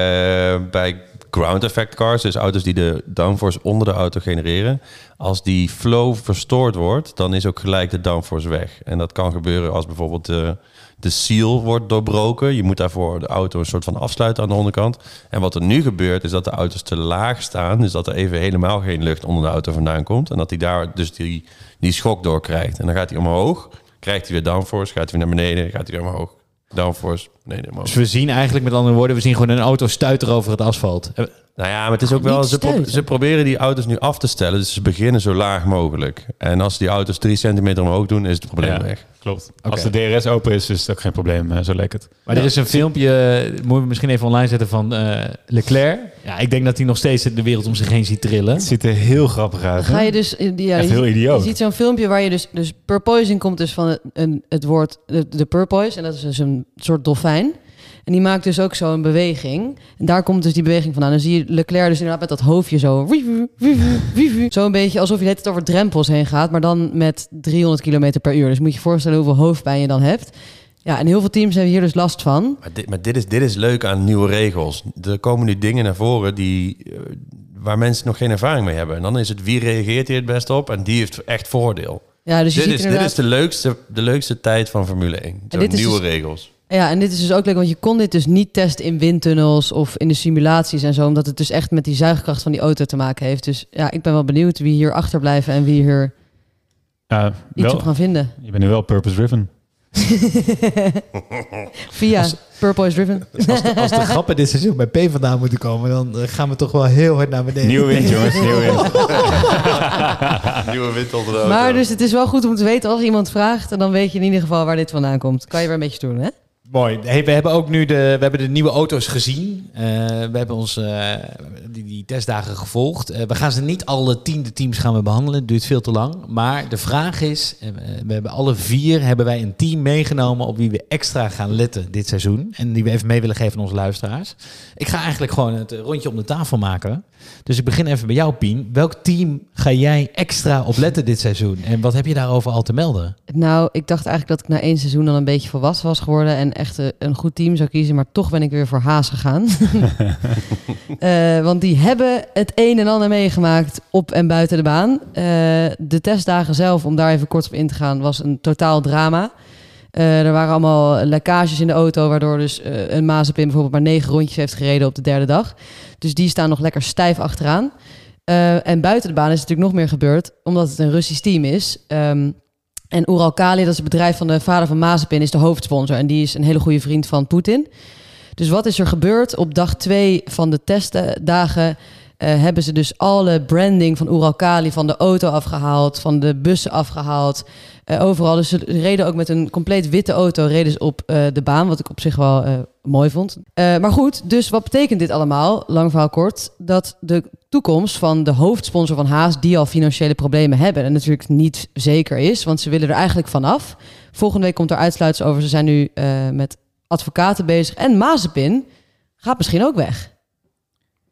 bij ground effect cars, dus auto's die de downforce onder de auto genereren, als die flow verstoord wordt, dan is ook gelijk de downforce weg. En dat kan gebeuren als bijvoorbeeld de, de seal wordt doorbroken. Je moet daarvoor de auto een soort van afsluiten aan de onderkant. En wat er nu gebeurt, is dat de auto's te laag staan. Dus dat er even helemaal geen lucht onder de auto vandaan komt. En dat hij daar dus die, die schok door krijgt. En dan gaat hij omhoog, krijgt hij weer downforce, gaat hij weer naar beneden, gaat hij weer omhoog. Downforce, beneden, omhoog.
Dus we zien eigenlijk met andere woorden, we zien gewoon een auto stuiteren over het asfalt. Eh,
Nou ja, maar het is ook wel. Ze, pro-
stuiten.
ze proberen die auto's nu af te stellen. Dus ze beginnen zo laag mogelijk. En als die auto's drie centimeter omhoog doen, is het probleem
Ja.
weg.
Klopt. Als de DRS open is, is het ook geen probleem. eh, zo leek het.
Maar er is een filmpje, eh, moeten we misschien even online zetten, van eh, Leclerc. Ja, ik denk dat hij nog steeds de wereld om zich heen ziet trillen.
Het ziet er heel grappig uit.
Ga je dus, ja,
Echt
je,
heel idioot.
je ziet zo'n filmpje waar je dus, dus purpoising komt dus van het, een, het woord de, de purpoise en dat is dus een soort dolfijn. En die maakt dus ook zo'n beweging. En daar komt dus die beweging vandaan. Dan zie je Leclerc dus inderdaad met dat hoofdje zo. wivu, wivu, wivu. Zo een beetje alsof je het over drempels heen gaat, maar dan met 300 km per uur. Dus moet je je voorstellen hoeveel hoofdpijn je dan hebt. Ja, en heel veel teams hebben hier dus last van.
Maar, dit, maar dit, is, dit is leuk aan nieuwe regels. Er komen nu dingen naar voren die, eh, waar mensen nog geen ervaring mee hebben. En dan is het wie reageert hier het best op. En die heeft echt voordeel.
Ja, dus je
Dit
ziet
is, dit
inderdaad...
is de, leukste, de leukste tijd van Formule 1. Zo'n
dit is
nieuwe
dus-
regels.
Ja, en dit is dus ook leuk, want je kon dit dus niet testen in windtunnels of in de simulaties en zo, omdat het dus echt met die zuigkracht van die auto te maken heeft. Dus ja, ik ben wel benieuwd wie hier achterblijven en wie hier
Ja,
iets
wel,
op gaan vinden.
je bent nu wel purpose-driven.
Via
Als-
Purpose Driven.
Als de, als de grappen dit seizoen bij P vandaan moeten komen, dan eh, gaan we toch wel heel hard naar beneden.
Nieuwe wind, jongens. Nieuwe wind.
Nieuwe wind onder de auto.
Maar dus het is wel goed om te weten als iemand vraagt, en dan weet je in ieder geval waar dit vandaan komt. Kan je weer een beetje doen, hè?
Mooi. Hey, we hebben ook nu de, we hebben de nieuwe auto's gezien. Eh, we hebben ons eh, die, die testdagen gevolgd. Eh, we gaan ze niet alle tien de teams gaan we behandelen. Het duurt veel te lang. Maar de vraag is, we hebben alle vier hebben wij een team meegenomen op wie we extra gaan letten dit seizoen. En die we even mee willen geven aan onze luisteraars. Ik ga eigenlijk gewoon het rondje om de tafel maken. Dus ik begin even bij jou, Pien. Welk team ga jij extra op letten dit seizoen? En wat heb je daarover al te melden?
Nou, ik dacht eigenlijk dat ik na één seizoen dan een beetje volwassen was geworden en echt eh, een goed team zou kiezen, maar toch ben ik weer voor Haas gegaan. Eh, want die hebben het een en ander meegemaakt op en buiten de baan. Eh, de testdagen zelf, om daar even kort op in te gaan, was een totaal drama. Er waren allemaal lekkages in de auto, waardoor dus een Mazepin bijvoorbeeld maar negen rondjes heeft gereden op de derde dag. Dus die staan nog lekker stijf achteraan. En buiten de baan is natuurlijk nog meer gebeurd, omdat het een Russisch team is. Ehm, en Uralkali, dat is het bedrijf van de vader van Mazepin, is de hoofdsponsor. En die is een hele goede vriend van Poetin. Dus wat is er gebeurd? Op dag twee van de testdagen eh, hebben ze dus alle branding van Uralkali van de auto afgehaald, van de bussen afgehaald. Eh, overal. Dus ze reden ook met een compleet witte auto reden ze op eh, de baan, wat ik op zich wel eh, mooi vond. Maar goed, dus wat betekent dit allemaal? Lang verhaal kort, dat de toekomst van de hoofdsponsor van Haas, die al financiële problemen hebben, en natuurlijk niet zeker is, want ze willen er eigenlijk vanaf. Volgende week komt er uitsluitsel over. Ze zijn nu met advocaten bezig. En Mazepin gaat misschien ook weg.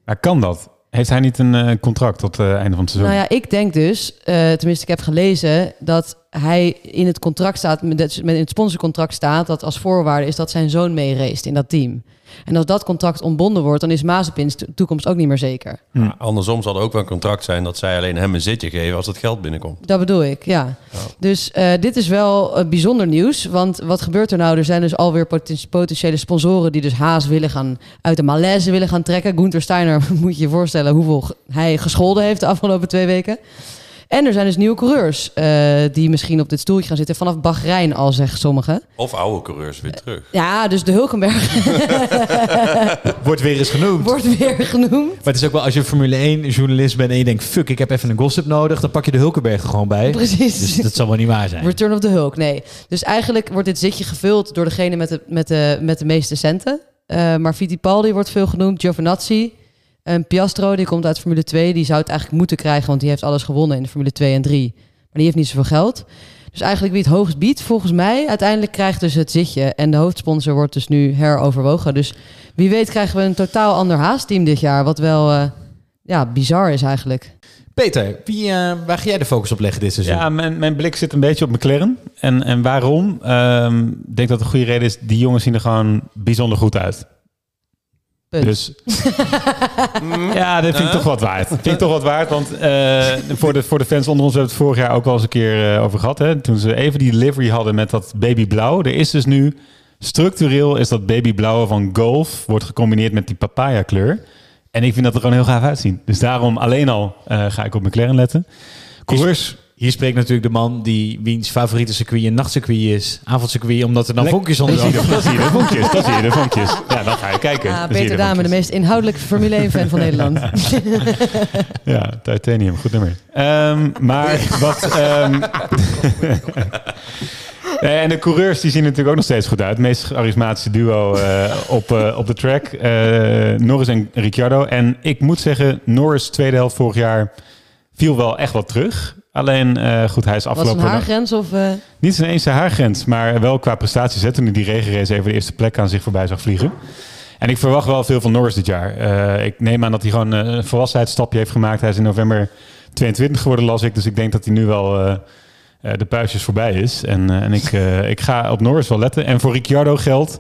Maar kan dat? Heeft hij niet een contract tot het einde van het seizoen?
Nou ja, ik denk dus, tenminste ik heb gelezen, dat hij in het contract staat, met het, sponsorcontract staat, dat als voorwaarde is dat zijn zoon mee race in dat team. En als dat contract ontbonden wordt, dan is Mazepin's to- toekomst ook niet meer zeker.
Andersom zal er ook wel een contract zijn dat zij alleen hem een zitje geven als het geld binnenkomt.
Dat bedoel ik, ja. Dus eh, dit is wel eh, bijzonder nieuws. Want wat gebeurt er nou? Er zijn dus alweer poten- potentiële sponsoren die dus Haas willen gaan uit de malaise willen gaan trekken. Gunther Steiner, moet je je voorstellen hoeveel hij gescholden heeft de afgelopen twee weken. En er zijn dus nieuwe coureurs eh, die misschien op dit stoeltje gaan zitten vanaf Bahrein al, zeggen sommigen.
Of oude coureurs weer terug.
Ja, dus de Hulkenberg
Wordt weer eens genoemd.
wordt weer genoemd.
Maar het is ook wel als je Formule 1 journalist bent en je denkt... fuck, ik heb even een gossip nodig. Dan pak je de Hulkenberg er gewoon bij.
Precies.
Dus dat zal wel niet waar zijn.
Return of the Hulk, nee. Dus eigenlijk wordt dit zitje gevuld door degene met de, met de, met de meeste centen. Eh, maar Fittipaldi wordt veel genoemd, Giovinazzi. En Piastro, die komt uit Formule 2. Die zou het eigenlijk moeten krijgen, want die heeft alles gewonnen in de Formule 2 en 3. Maar die heeft niet zoveel geld. Dus eigenlijk wie het hoogst biedt, volgens mij, uiteindelijk krijgt dus het zitje. En de hoofdsponsor wordt dus nu heroverwogen. Dus wie weet krijgen we een totaal ander Haas-team dit jaar. Wat wel eh, ja, bizar is eigenlijk.
Peter, wie, eh, waar ga jij de focus op leggen dit seizoen?
Ja, mijn, mijn blik zit een beetje op McLaren. En, en waarom? Ehm, Ik denk dat de goede reden is, die jongens zien er gewoon bijzonder goed uit.
Punt.
Dus ja, dat vind ik toch wat waard. Vind ik toch wat waard, want eh, voor, de, voor de fans onder ons hebben we het vorig jaar ook wel eens een keer eh, over gehad. Hè? Toen ze even die livery hadden met dat babyblauw. Er is dus nu, structureel is dat babyblauwe van Golf, wordt gecombineerd met die papaya kleur. En ik vind dat er gewoon heel gaaf uitzien. Dus daarom alleen al eh, ga ik op McLaren letten. Coureurs,
Hier spreekt natuurlijk de man die wiens favoriete circuit een nachtcircuit is. Avondcircuit, omdat er dan vonkjes onder zitten.
de- dan zie je de vonkjes. Dan zie je de vonkjes. Ja, dan ga je kijken.
Ah, Peter Dame, de meest inhoudelijke Formule 1-fan van Nederland.
Ja, titanium, goed nummer. Ehm, maar wat... ehm, eh, en de coureurs die zien natuurlijk ook nog steeds goed uit. Het meest charismatische duo eh, op, eh, op de track. Eh, Norris en Ricciardo. En ik moet zeggen, Norris tweede helft vorig jaar viel wel echt wat terug. Alleen, eh, goed, hij is
Was
afgelopen...
een haargrens of... eh,
Niet eens de haargrens, maar wel qua prestatie zetten. Nu die regenrace even de eerste plek aan zich voorbij zag vliegen. En ik verwacht wel veel van Norris dit jaar. Eh, ik neem aan dat hij gewoon een volwassenheidsstapje heeft gemaakt. Hij is in november 22 geworden, las ik. Dus ik denk dat hij nu wel de puistjes voorbij is. En, en ik, ik ga op Norris wel letten. En voor Ricciardo geldt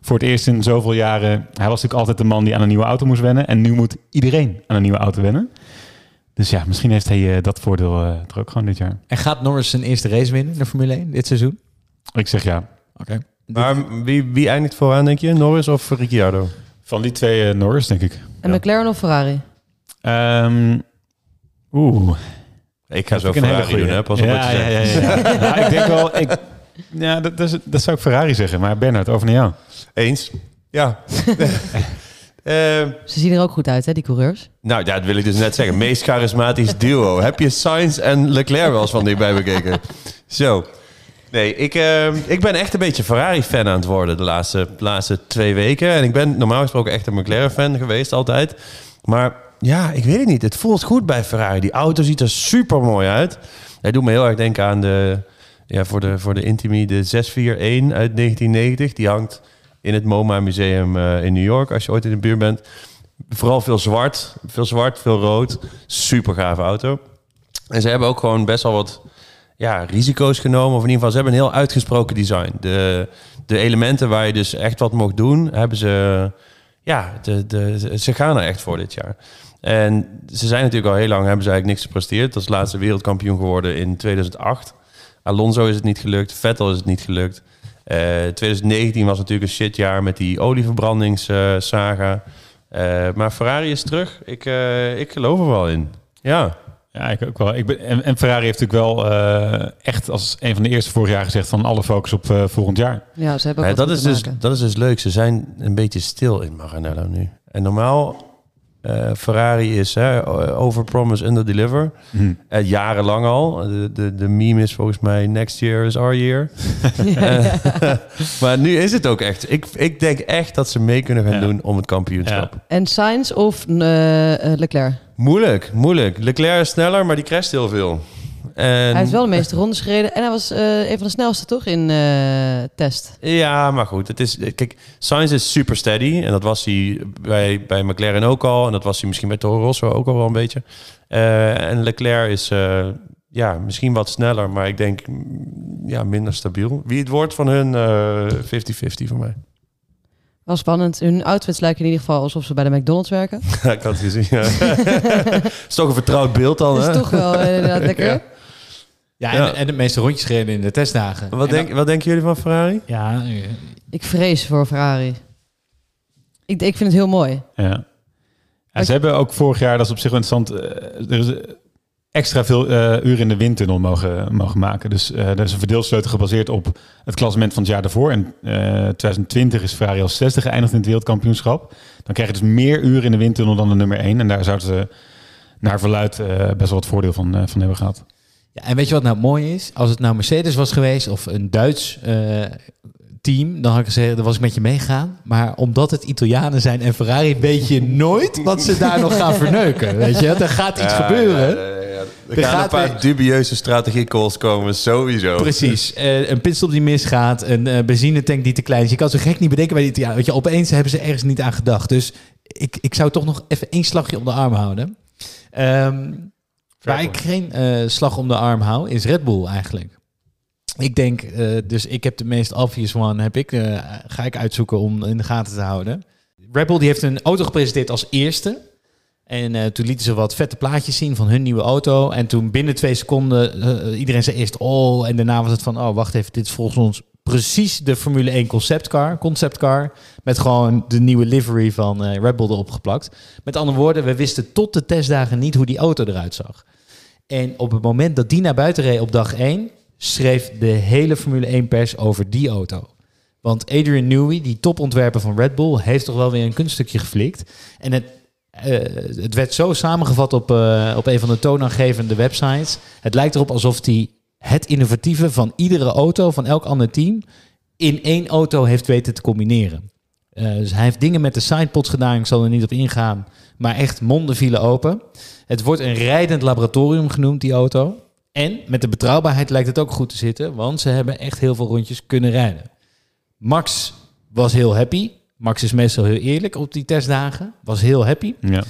voor het eerst in zoveel jaren... Hij was natuurlijk altijd de man die aan een nieuwe auto moest wennen. En nu moet iedereen aan een nieuwe auto wennen. Dus ja, misschien heeft hij eh, dat voordeel eh, er ook gewoon dit jaar.
En gaat Norris zijn eerste race winnen in de Formule 1 dit seizoen?
Ik zeg ja.
Oké.
Maar wie, wie eindigt vooraan, denk je? Norris of Ricciardo?
Van die twee eh, Norris, denk ik.
en McLaren of Ferrari?
Ehm, Oeh.
Ik ga zo
ik
Ferrari doen, hè? Pas op
ja,
wat je
ja,
zegt.
ja, ja. Nou, ik denk wel... Ik, ja, dat, dat, is- dat zou ik Ferrari zeggen. Maar Bernard, over naar jou.
Eens. Ja. Eh,
Ze zien er ook goed uit, hè, die coureurs.
nou ja, dat wil ik dus net zeggen. Meest charismatisch duo. Heb je Sainz en Leclerc wel eens van dichtbij bekeken? Zo. Nee, ik, eh, ik ben echt een beetje Ferrari-fan aan het worden de laatste, de laatste twee weken. En ik ben normaal gesproken echt een McLaren-fan geweest altijd. Maar ja, ik weet het niet. Het voelt goed bij Ferrari. Die auto ziet er super mooi uit. Hij doet me heel erg denken aan de, ja, voor de, voor de Intimi, de 641 uit 1990. Die hangt in het MoMA Museum eh, in New York, als je ooit in de buurt bent. Vooral veel zwart, veel zwart, veel rood. Super gave auto. En ze hebben ook gewoon best wel wat ja, risico's genomen. Of in ieder geval, ze hebben een heel uitgesproken design. De, de elementen waar je dus echt wat mocht doen, hebben ze... Ja, de, de, ze gaan er echt voor dit jaar. En ze zijn natuurlijk al heel lang, hebben ze eigenlijk niks gepresteerd. Dat is laatste wereldkampioen geworden in 2008. Alonso is het niet gelukt, Vettel is het niet gelukt. Eh 2019 was natuurlijk een shitjaar met die olieverbrandingssaga. Eh maar Ferrari is terug. Ik, eh, ik geloof er wel in. Ja.
Ja, ik ook wel. Ik ben, en, en Ferrari heeft natuurlijk wel eh, echt als een van de eerste vorig jaar gezegd van alle focus op eh, volgend jaar.
Ja, ze hebben ook
Ja, dat, is dus,
maken.
dat is dus leuk. Ze zijn een beetje stil in Maranello nu. En normaal, eh, Ferrari is hè, overpromise, underdeliver.
Hm.
Eh, jarenlang al. De, de, de meme is volgens mij next year is our year. Eh, maar nu is het ook echt. Ik, ik denk echt dat ze mee kunnen gaan
Ja.
doen om het kampioenschap.
En Sainz of Leclerc?
Moeilijk, moeilijk. Leclerc is sneller, maar die crasht heel veel. En,
Hij heeft wel de meeste rondes gereden. En hij was eh, een van de snelste, toch, in eh, test?
Ja, maar goed. Het is, kijk, Sainz is super steady. En dat was hij bij, bij McLaren ook al. En dat was hij misschien bij Toro Rosso ook al wel een beetje. Eh, en Leclerc is ja, misschien wat sneller, maar ik denk mm, ja, minder stabiel. Wie het wordt van hun, eh, 50-50 voor mij.
Wel spannend. Hun outfits lijken in ieder geval alsof ze bij de McDonald's werken.
Ja, ik had het gezien. Ja. is toch een vertrouwd beeld dan, hè?
is toch wel inderdaad lekker.
Ja.
Ja, en,
Ja.
en de meeste rondjes gereden in de testdagen.
Wat,
En
denk, wat denken jullie van Ferrari?
Ja, eh,
Ik vrees voor Ferrari. Ik, ik vind het heel mooi.
Ja. Ja, ze hebben ook vorig jaar, dat is op zich wel interessant, eh, er is eh, extra veel eh, uren in de windtunnel mogen, mogen maken. Dus eh er is een verdeelsleutel gebaseerd op het klassement van het jaar daarvoor. En eh 2020 is Ferrari als zesde geëindigd in het wereldkampioenschap. Dan krijg je dus meer uren in de windtunnel dan de nummer 1. En daar zouden ze naar verluid eh, best wel wat voordeel van, eh, van hebben gehad.
Ja, en weet je wat nou mooi is? Als het nou Mercedes was geweest of een Duits eh, team, dan had ik gezegd, dan was ik met je meegaan. Maar omdat het Italianen zijn en Ferrari, weet je nooit wat ze daar nog gaan verneuken. Weet je, er gaat iets gebeuren.
Er
Er
gaan een paar
weer-
dubieuze strategiecalls komen, sowieso.
Precies. Eh, een pitstop die misgaat, een eh, benzinetank die te klein is. Je kan zo gek niet bedenken bij die Italianen. Weet je, opeens hebben ze ergens niet aan gedacht. Dus ik, ik zou toch nog even één slagje om de arm houden. Ehm, waar ik geen eh, slag om de arm hou, is Red Bull eigenlijk. Ik denk, eh, dus ik heb de meest obvious one, heb ik, eh, ga ik uitzoeken om in de gaten te houden. Red Bull die heeft een auto gepresenteerd als eerste. En toen lieten ze wat vette plaatjes zien van hun nieuwe auto. En toen binnen twee seconden, iedereen zei eerst oh. En daarna was het van, oh wacht even, dit is volgens ons precies de Formule 1 conceptcar. Conceptcar met gewoon de nieuwe livery van Red Bull erop geplakt. Met andere woorden, we wisten tot de testdagen niet hoe die auto eruit zag. En op het moment dat die naar buiten reed op dag 1, schreef de hele Formule 1 pers over die auto. Want Adrian Newey, die topontwerper van Red Bull, heeft toch wel weer een kunststukje geflikt. En het, eh, het werd zo samengevat op, eh, op een van de toonaangevende websites. Het lijkt erop alsof hij het innovatieve van iedere auto, van elk ander team, in één auto heeft weten te combineren. Eh, dus hij heeft dingen met de sidepods gedaan, ik zal er niet op ingaan, maar echt monden vielen open. Het wordt een rijdend laboratorium genoemd, die auto. En met de betrouwbaarheid lijkt het ook goed te zitten, want ze hebben echt heel veel rondjes kunnen rijden. Max was heel happy. Max is meestal heel eerlijk op die testdagen. Was heel happy.
Ja.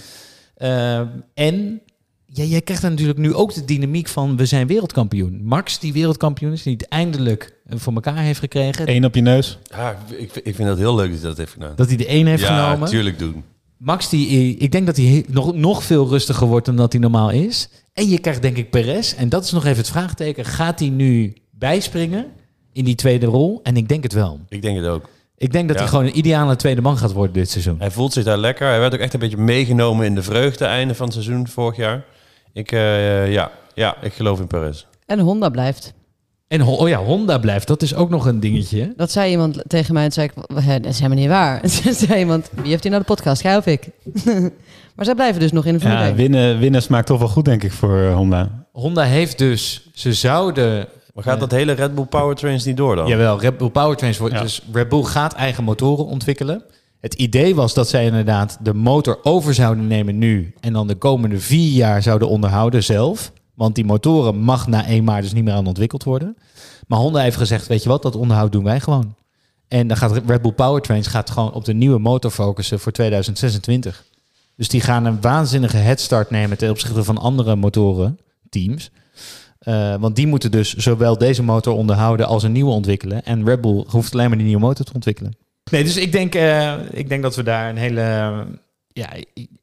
Ehm, en ja, jij krijgt dan natuurlijk nu ook de dynamiek van we zijn wereldkampioen. Max, die wereldkampioen is, die het eindelijk eh, voor elkaar heeft gekregen.
Eén op je neus.
Ja, ik, ik vind dat heel leuk dat hij dat heeft gedaan.
Dat hij de één heeft
ja,
genomen.
tuurlijk doen.
Max, die, ik denk dat hij nog, nog veel rustiger wordt dan dat hij normaal is. En je krijgt denk ik Perez. En dat is nog even het vraagteken. Gaat hij nu bijspringen in die tweede rol? En ik denk het wel.
Ik denk het ook.
Ik denk dat
Ja.
hij gewoon een ideale tweede man gaat worden dit seizoen.
Hij voelt zich daar lekker. Hij werd ook echt een beetje meegenomen in de vreugde einde van het seizoen vorig jaar. Ik, eh, ja, ja, ik geloof in Perez.
En Honda blijft.
En ho- oh ja, Honda blijft. Dat is ook nog een dingetje.
Dat zei iemand tegen mij en zei ik, "Hè, dat is helemaal niet waar. En toen zei iemand, wie heeft hier nou de podcast, jij of ik? maar zij blijven dus nog in de Formule
Ja,
1.
winnen, winnen smaakt toch wel goed, denk ik, voor eh, Honda.
Honda heeft dus, ze zouden
Maar gaat dat hele Red Bull Powertrains niet door dan?
Jawel, Red Bull Powertrains wordt...
Ja.
Dus Red Bull gaat eigen motoren ontwikkelen. Het idee was dat zij inderdaad de motor over zouden nemen nu... en dan de komende vier jaar zouden onderhouden zelf. Want die motoren mag na 1 maart dus niet meer aan ontwikkeld worden. Maar Honda heeft gezegd, weet je wat, dat onderhoud doen wij gewoon. En dan gaat Red Bull Powertrains gaat gewoon op de nieuwe motor focussen voor 2026. Dus die gaan een waanzinnige headstart nemen ten opzichte van andere motoren, teams. Eh, want die moeten dus zowel deze motor onderhouden als een nieuwe ontwikkelen. En Red Bull hoeft alleen maar die nieuwe motor te ontwikkelen. Nee, dus ik denk, eh, ik denk dat we daar een hele... ja,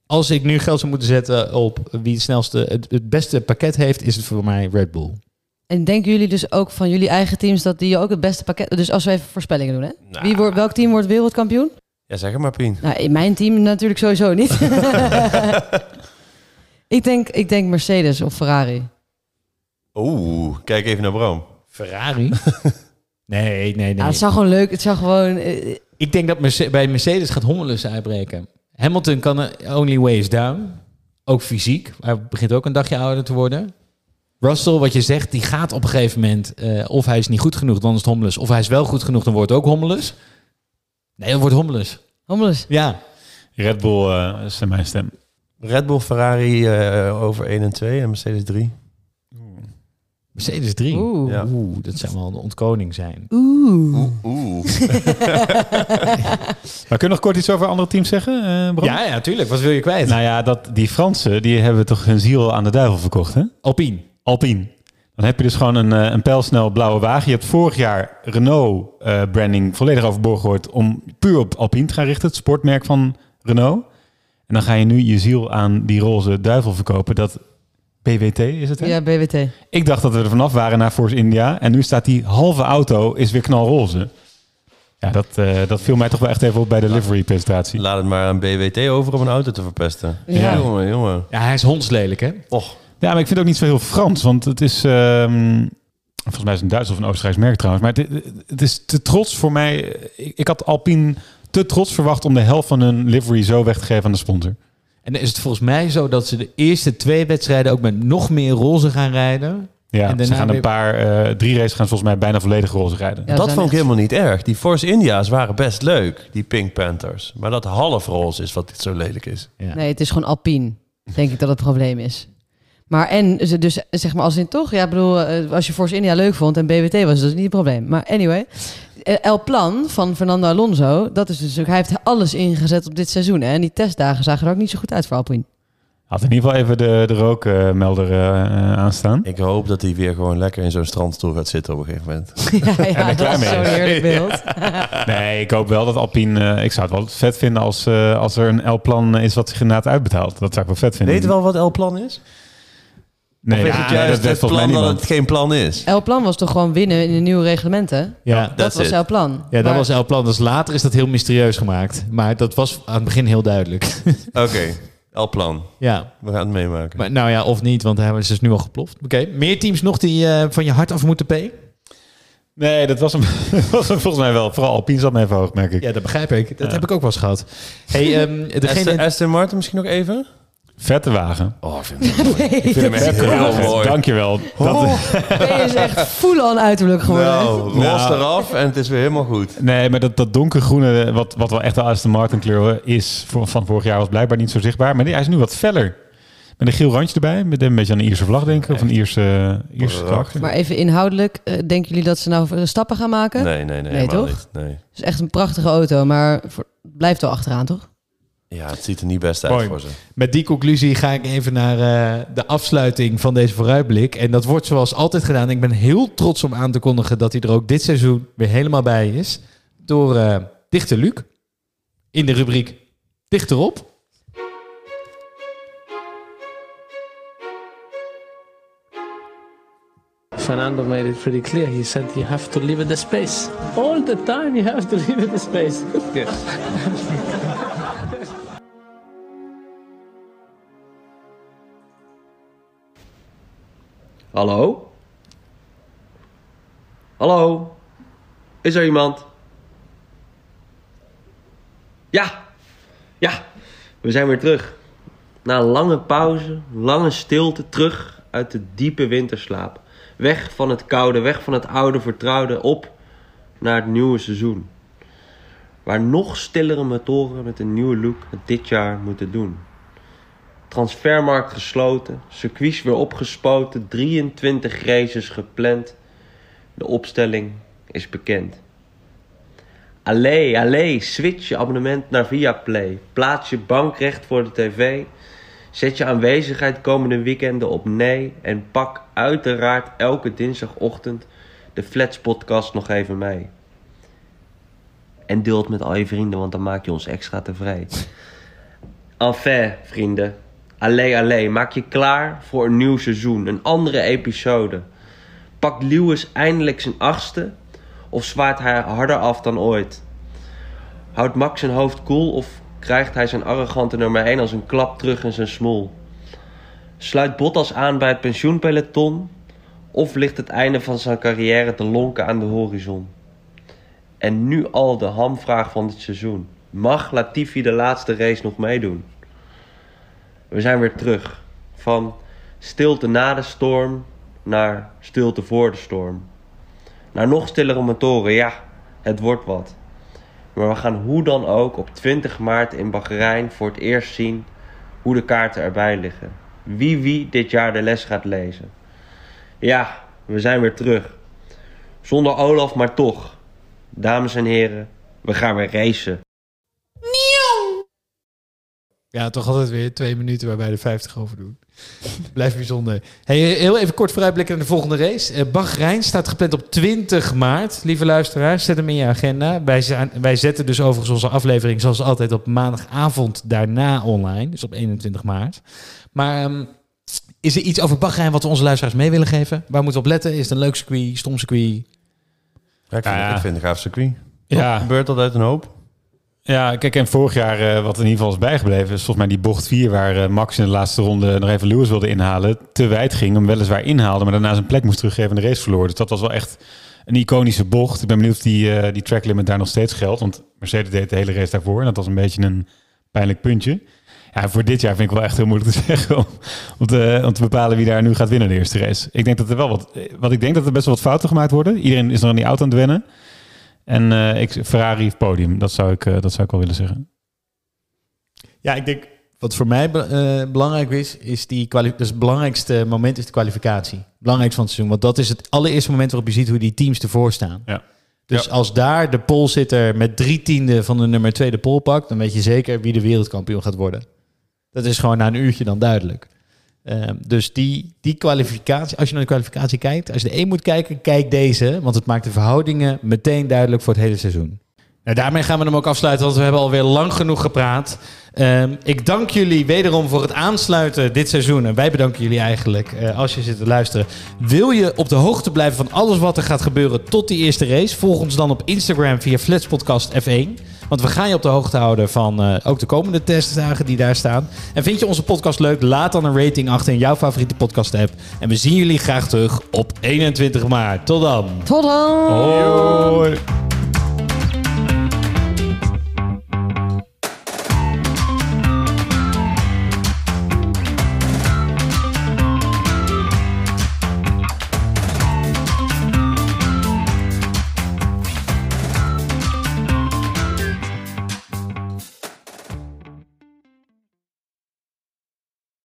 als ik nu geld zou moeten zetten op wie het snelste, het, het beste pakket heeft, is het voor mij Red Bull.
En denken jullie dus ook van jullie eigen teams dat die ook het beste pakket... Dus als we even voorspellingen doen, hè?
Nou.
Wie wordt, welk team wordt wereldkampioen?
Ja, zeg het maar, Pien.
Nou, in mijn team natuurlijk sowieso niet. ik, denk, ik denk Mercedes of Ferrari.
Oeh, kijk even naar Bram.
Ferrari? nee, nee, nee.
Ja, het zou gewoon leuk. Het zou gewoon...
Ik denk dat Merce- bij Mercedes gaat Hommelus uitbreken. Hamilton kan only ways down. Ook fysiek. Hij begint ook een dagje ouder te worden. Russell, wat je zegt, die gaat op een gegeven moment... eh, of hij is niet goed genoeg, dan is het Hommelus. Of hij is wel goed genoeg, dan wordt het ook Hommelus. Nee, dan wordt Hommelus.
Hommelus.
Ja.
Red Bull eh, is mijn stem.
Red Bull, Ferrari eh, over 1 en 2 en Mercedes 3.
Mercedes 3.
Oeh.
Ja.
Oeh, dat zou wel een ontkoning zijn.
Oeh.
Oeh.
Maar kun je nog kort iets over andere teams zeggen, eh?
Ja, ja, tuurlijk. Wat wil je kwijt?
Nou ja, dat, die Fransen, die hebben toch hun ziel aan de duivel verkocht, hè?
Alpine.
Alpine. Dan heb je dus gewoon een, eh, een pijlsnel blauwe wagen. Je hebt vorig jaar Renault eh, branding volledig overboord gegooid om puur op Alpine te gaan richten, het sportmerk van Renault. En dan ga je nu je ziel aan die roze duivel verkopen. Dat BWT is het, hè?
Ja, BWT.
Ik dacht dat we er vanaf waren naar Force India. En nu staat die halve auto is weer knalroze. Ja, dat, eh, dat viel mij toch wel echt even op bij de livery-presentatie.
Laat het maar aan BWT over om een auto te verpesten.
Ja.
Jongen, jongen.
Ja, hij is hondslelijk, hè?
Och,
Ja, maar ik vind het ook niet zo heel Frans. Want het is... ehm, volgens mij is het een Duits of een Oostenrijks merk trouwens. Maar het, het is te trots voor mij. Ik, ik had Alpine te trots verwacht om de helft van hun livery zo weg te geven aan de sponsor.
En dan is het volgens mij zo dat ze de eerste twee wedstrijden ook met nog meer roze gaan rijden.
Ja,
En
ze gaan een paar... eh, drie races gaan volgens mij bijna volledig roze rijden.
Ja,
dat vond ik
echt-
helemaal niet erg. Die Force India's waren best leuk, die Pink Panthers. Maar dat half roze is wat dit zo lelijk is.
Ja.
Nee, het is gewoon Alpine. Denk ik dat het probleem is. Maar en ze dus zeg maar als in toch, ja, ik bedoel, eh, als je Force India leuk vond en BWT was, dat is niet het probleem. Maar anyway, El Plan van Fernando Alonso, dat is dus ook, hij heeft alles ingezet op dit seizoen. Hè? En die testdagen zagen er ook niet zo goed uit voor Alpine.
Had in ieder geval even de, de rookmelder eh, aanstaan.
Ik hoop dat hij weer gewoon lekker in zo'n strandstoel gaat zitten op een gegeven moment.
ja, ja, dat
klaar
is
mee
zo'n heerlijk beeld.
Nee, ik hoop wel dat Alpine... eh, ik zou het wel vet vinden als, eh, als er een L-plan is wat zich inderdaad uitbetaalt. Dat zou ik wel vet vinden.
Weet je wel wat L-plan is?
Nee,
of is
ja,
het juist
dat
het plan dat
niemand.
het geen plan is?
El Plan was toch gewoon winnen in de nieuwe reglementen?
Ja,
Dat was. El Plan.
ja dat
Maar-
was El Plan. Dus later is dat heel mysterieus gemaakt. Maar dat was aan het begin heel duidelijk.
Oké, L-plan.
ja,
We gaan het meemaken.
maar nou ja, of niet, want hij is dus nu al geploft. Oké, meer teams nog die eh, van je hart af moeten P?
Nee, dat was hem, dat was hem volgens mij wel. Vooral Alpine zat me even hoog, merk ik.
Ja, dat begrijp ik. Dat
Ja.
heb ik ook wel eens gehad. Hey, ehm,
Aston,
degene...
Aston Martin misschien nog even?
Vette wagen.
Oh, ik vind hem, ik vind hem echt
Vette
heel
wagen.
mooi.
Dankjewel. Dat,
Hij is echt full-on uiterlijk geworden.
Nou, los
Nou.
eraf en het is weer helemaal goed.
nee, maar dat, dat donkergroene, wat, wat wel echt de Aston Martin kleur is van vorig jaar, was blijkbaar niet zo zichtbaar. Maar die- hij is nu wat feller. Met een geel randje erbij. Met een beetje aan een Ierse vlag denken. Of een Ierse, Ierse karakter.
Maar even inhoudelijk, eh, denken jullie dat ze nou stappen gaan maken?
Nee, nee, nee.
Nee,
helemaal
toch?
niet. Nee.
Het is echt een prachtige auto, maar voor- blijft wel achteraan, toch?
Ja, het ziet er niet best uit
Mooi.
voor ze.
Met die conclusie ga ik even naar eh, de afsluiting van deze vooruitblik. En dat wordt zoals altijd gedaan. Ik ben heel trots om aan te kondigen dat hij er ook dit seizoen weer helemaal bij is. Door eh Dichter Luc. In de rubriek Dichterop.
Fernando made it pretty clear. He said you have to leave it the space. All the time you have to leave it the space.
Hallo? Hallo? Is er iemand? Ja! Ja! We zijn weer terug. Na een lange pauze, lange stilte, terug uit de diepe winterslaap. Weg van het koude, weg van het oude vertrouwde, op naar het nieuwe seizoen. Waar nog stillere motoren met een nieuwe look het dit jaar moeten doen. Transfermarkt gesloten, circuits weer opgespoten, 23 races gepland. De opstelling is bekend. Allee, allee, switch je abonnement naar Viaplay. Plaats je bankrecht voor de tv. Zet je aanwezigheid komende weekenden op nee. En pak uiteraard elke dinsdagochtend de Flats podcast nog even mee. En deel het met al je vrienden, want dan maak je ons extra tevreden. Enfin, vrienden. Allee, allee, maak je klaar voor een nieuw seizoen. Een andere episode. Pakt Lewis eindelijk zijn achtste? Of zwaait hij harder af dan ooit? Houdt Max zijn hoofd koel of krijgt hij zijn arrogante nummer 1 als een klap terug in zijn smoel? Sluit Bottas aan bij het pensioenpeloton? Of ligt het einde van zijn carrière te lonken aan de horizon? En nu al de hamvraag van dit seizoen. Mag Latifi de laatste race nog meedoen? We zijn weer terug. Van stilte na de storm naar stilte voor de storm. Naar nog stillere motoren, ja, het wordt wat. Maar we gaan hoe dan ook op 20 maart in Bahrein voor het eerst zien hoe de kaarten erbij liggen. Wie wie dit jaar de les gaat lezen. Ja, we zijn weer terug. Zonder Olaf, maar toch. Dames en heren, we gaan weer racen.
Ja, toch altijd weer twee minuten waarbij de 50 over doen. Blijft bijzonder. Hey, heel even kort vooruitblikken naar de volgende race. Uh, Bahrein staat gepland op 20 maart. Lieve luisteraars, zet hem in je agenda. Wij, zijn, wij zetten dus overigens onze aflevering zoals altijd op maandagavond daarna online. Dus op 21 maart. Maar ehm, is er iets over Bahrein wat we onze luisteraars mee willen geven? Waar moeten we op letten? Is het een leuk circuit, stom circuit?
Ja, ik vind,
Ja, ja.
ik vind het een gaaf circuit.
Ja.
Gebeurt altijd een hoop.
Ja, kijk, en vorig jaar, eh, wat in ieder geval is bijgebleven, is volgens mij die bocht 4, waar eh, Max in de laatste ronde nog even Lewis wilde inhalen, te wijd ging, hem weliswaar inhaalde, maar daarna zijn plek moest teruggeven en de race verloor. Dus dat was wel echt een iconische bocht. Ik ben benieuwd of die, eh, die track limit daar nog steeds geldt, want Mercedes deed de hele race daarvoor en dat was een beetje een pijnlijk puntje. Ja, voor dit jaar vind ik wel echt heel moeilijk te zeggen om, om te bepalen wie daar nu gaat winnen de eerste race. Ik denk dat er wel wat, wat ik denk dat er best wel wat fouten gemaakt worden. Iedereen is nog aan die auto aan het wennen. En eh, ik, Ferrari heeft podium, dat zou, ik, eh, dat zou ik wel willen zeggen.
Ja, ik denk wat voor mij be- eh, belangrijk is, is die dus het belangrijkste moment is de kwalificatie. Belangrijkste van het seizoen, want dat is het allereerste moment waarop je ziet hoe die teams ervoor staan.
Ja.
Dus als daar de polsitter met drie tiende van de nummer twee de pol pakt, dan weet je zeker wie de wereldkampioen gaat worden. Dat is gewoon na een uurtje dan duidelijk. Ehm, dus die, die kwalificatie, als je naar de kwalificatie kijkt, als je er één moet kijken, kijk deze. Want het maakt de verhoudingen meteen duidelijk voor het hele seizoen. Nou, daarmee gaan we hem ook afsluiten, want we hebben alweer lang genoeg gepraat. Ehm, ik dank jullie wederom voor het aansluiten dit seizoen. En wij bedanken jullie eigenlijk eh, als je zit te luisteren. Wil je op de hoogte blijven van alles wat er gaat gebeuren tot die eerste race? Volg ons dan op Instagram via Flitspodcast F1. Want we gaan je op de hoogte houden van eh, ook de komende testdagen die daar staan. En vind je onze podcast leuk? Laat dan een rating achter in jouw favoriete podcast app. En we zien jullie graag terug op 21 maart. Tot dan!
Tot dan!
Hoi.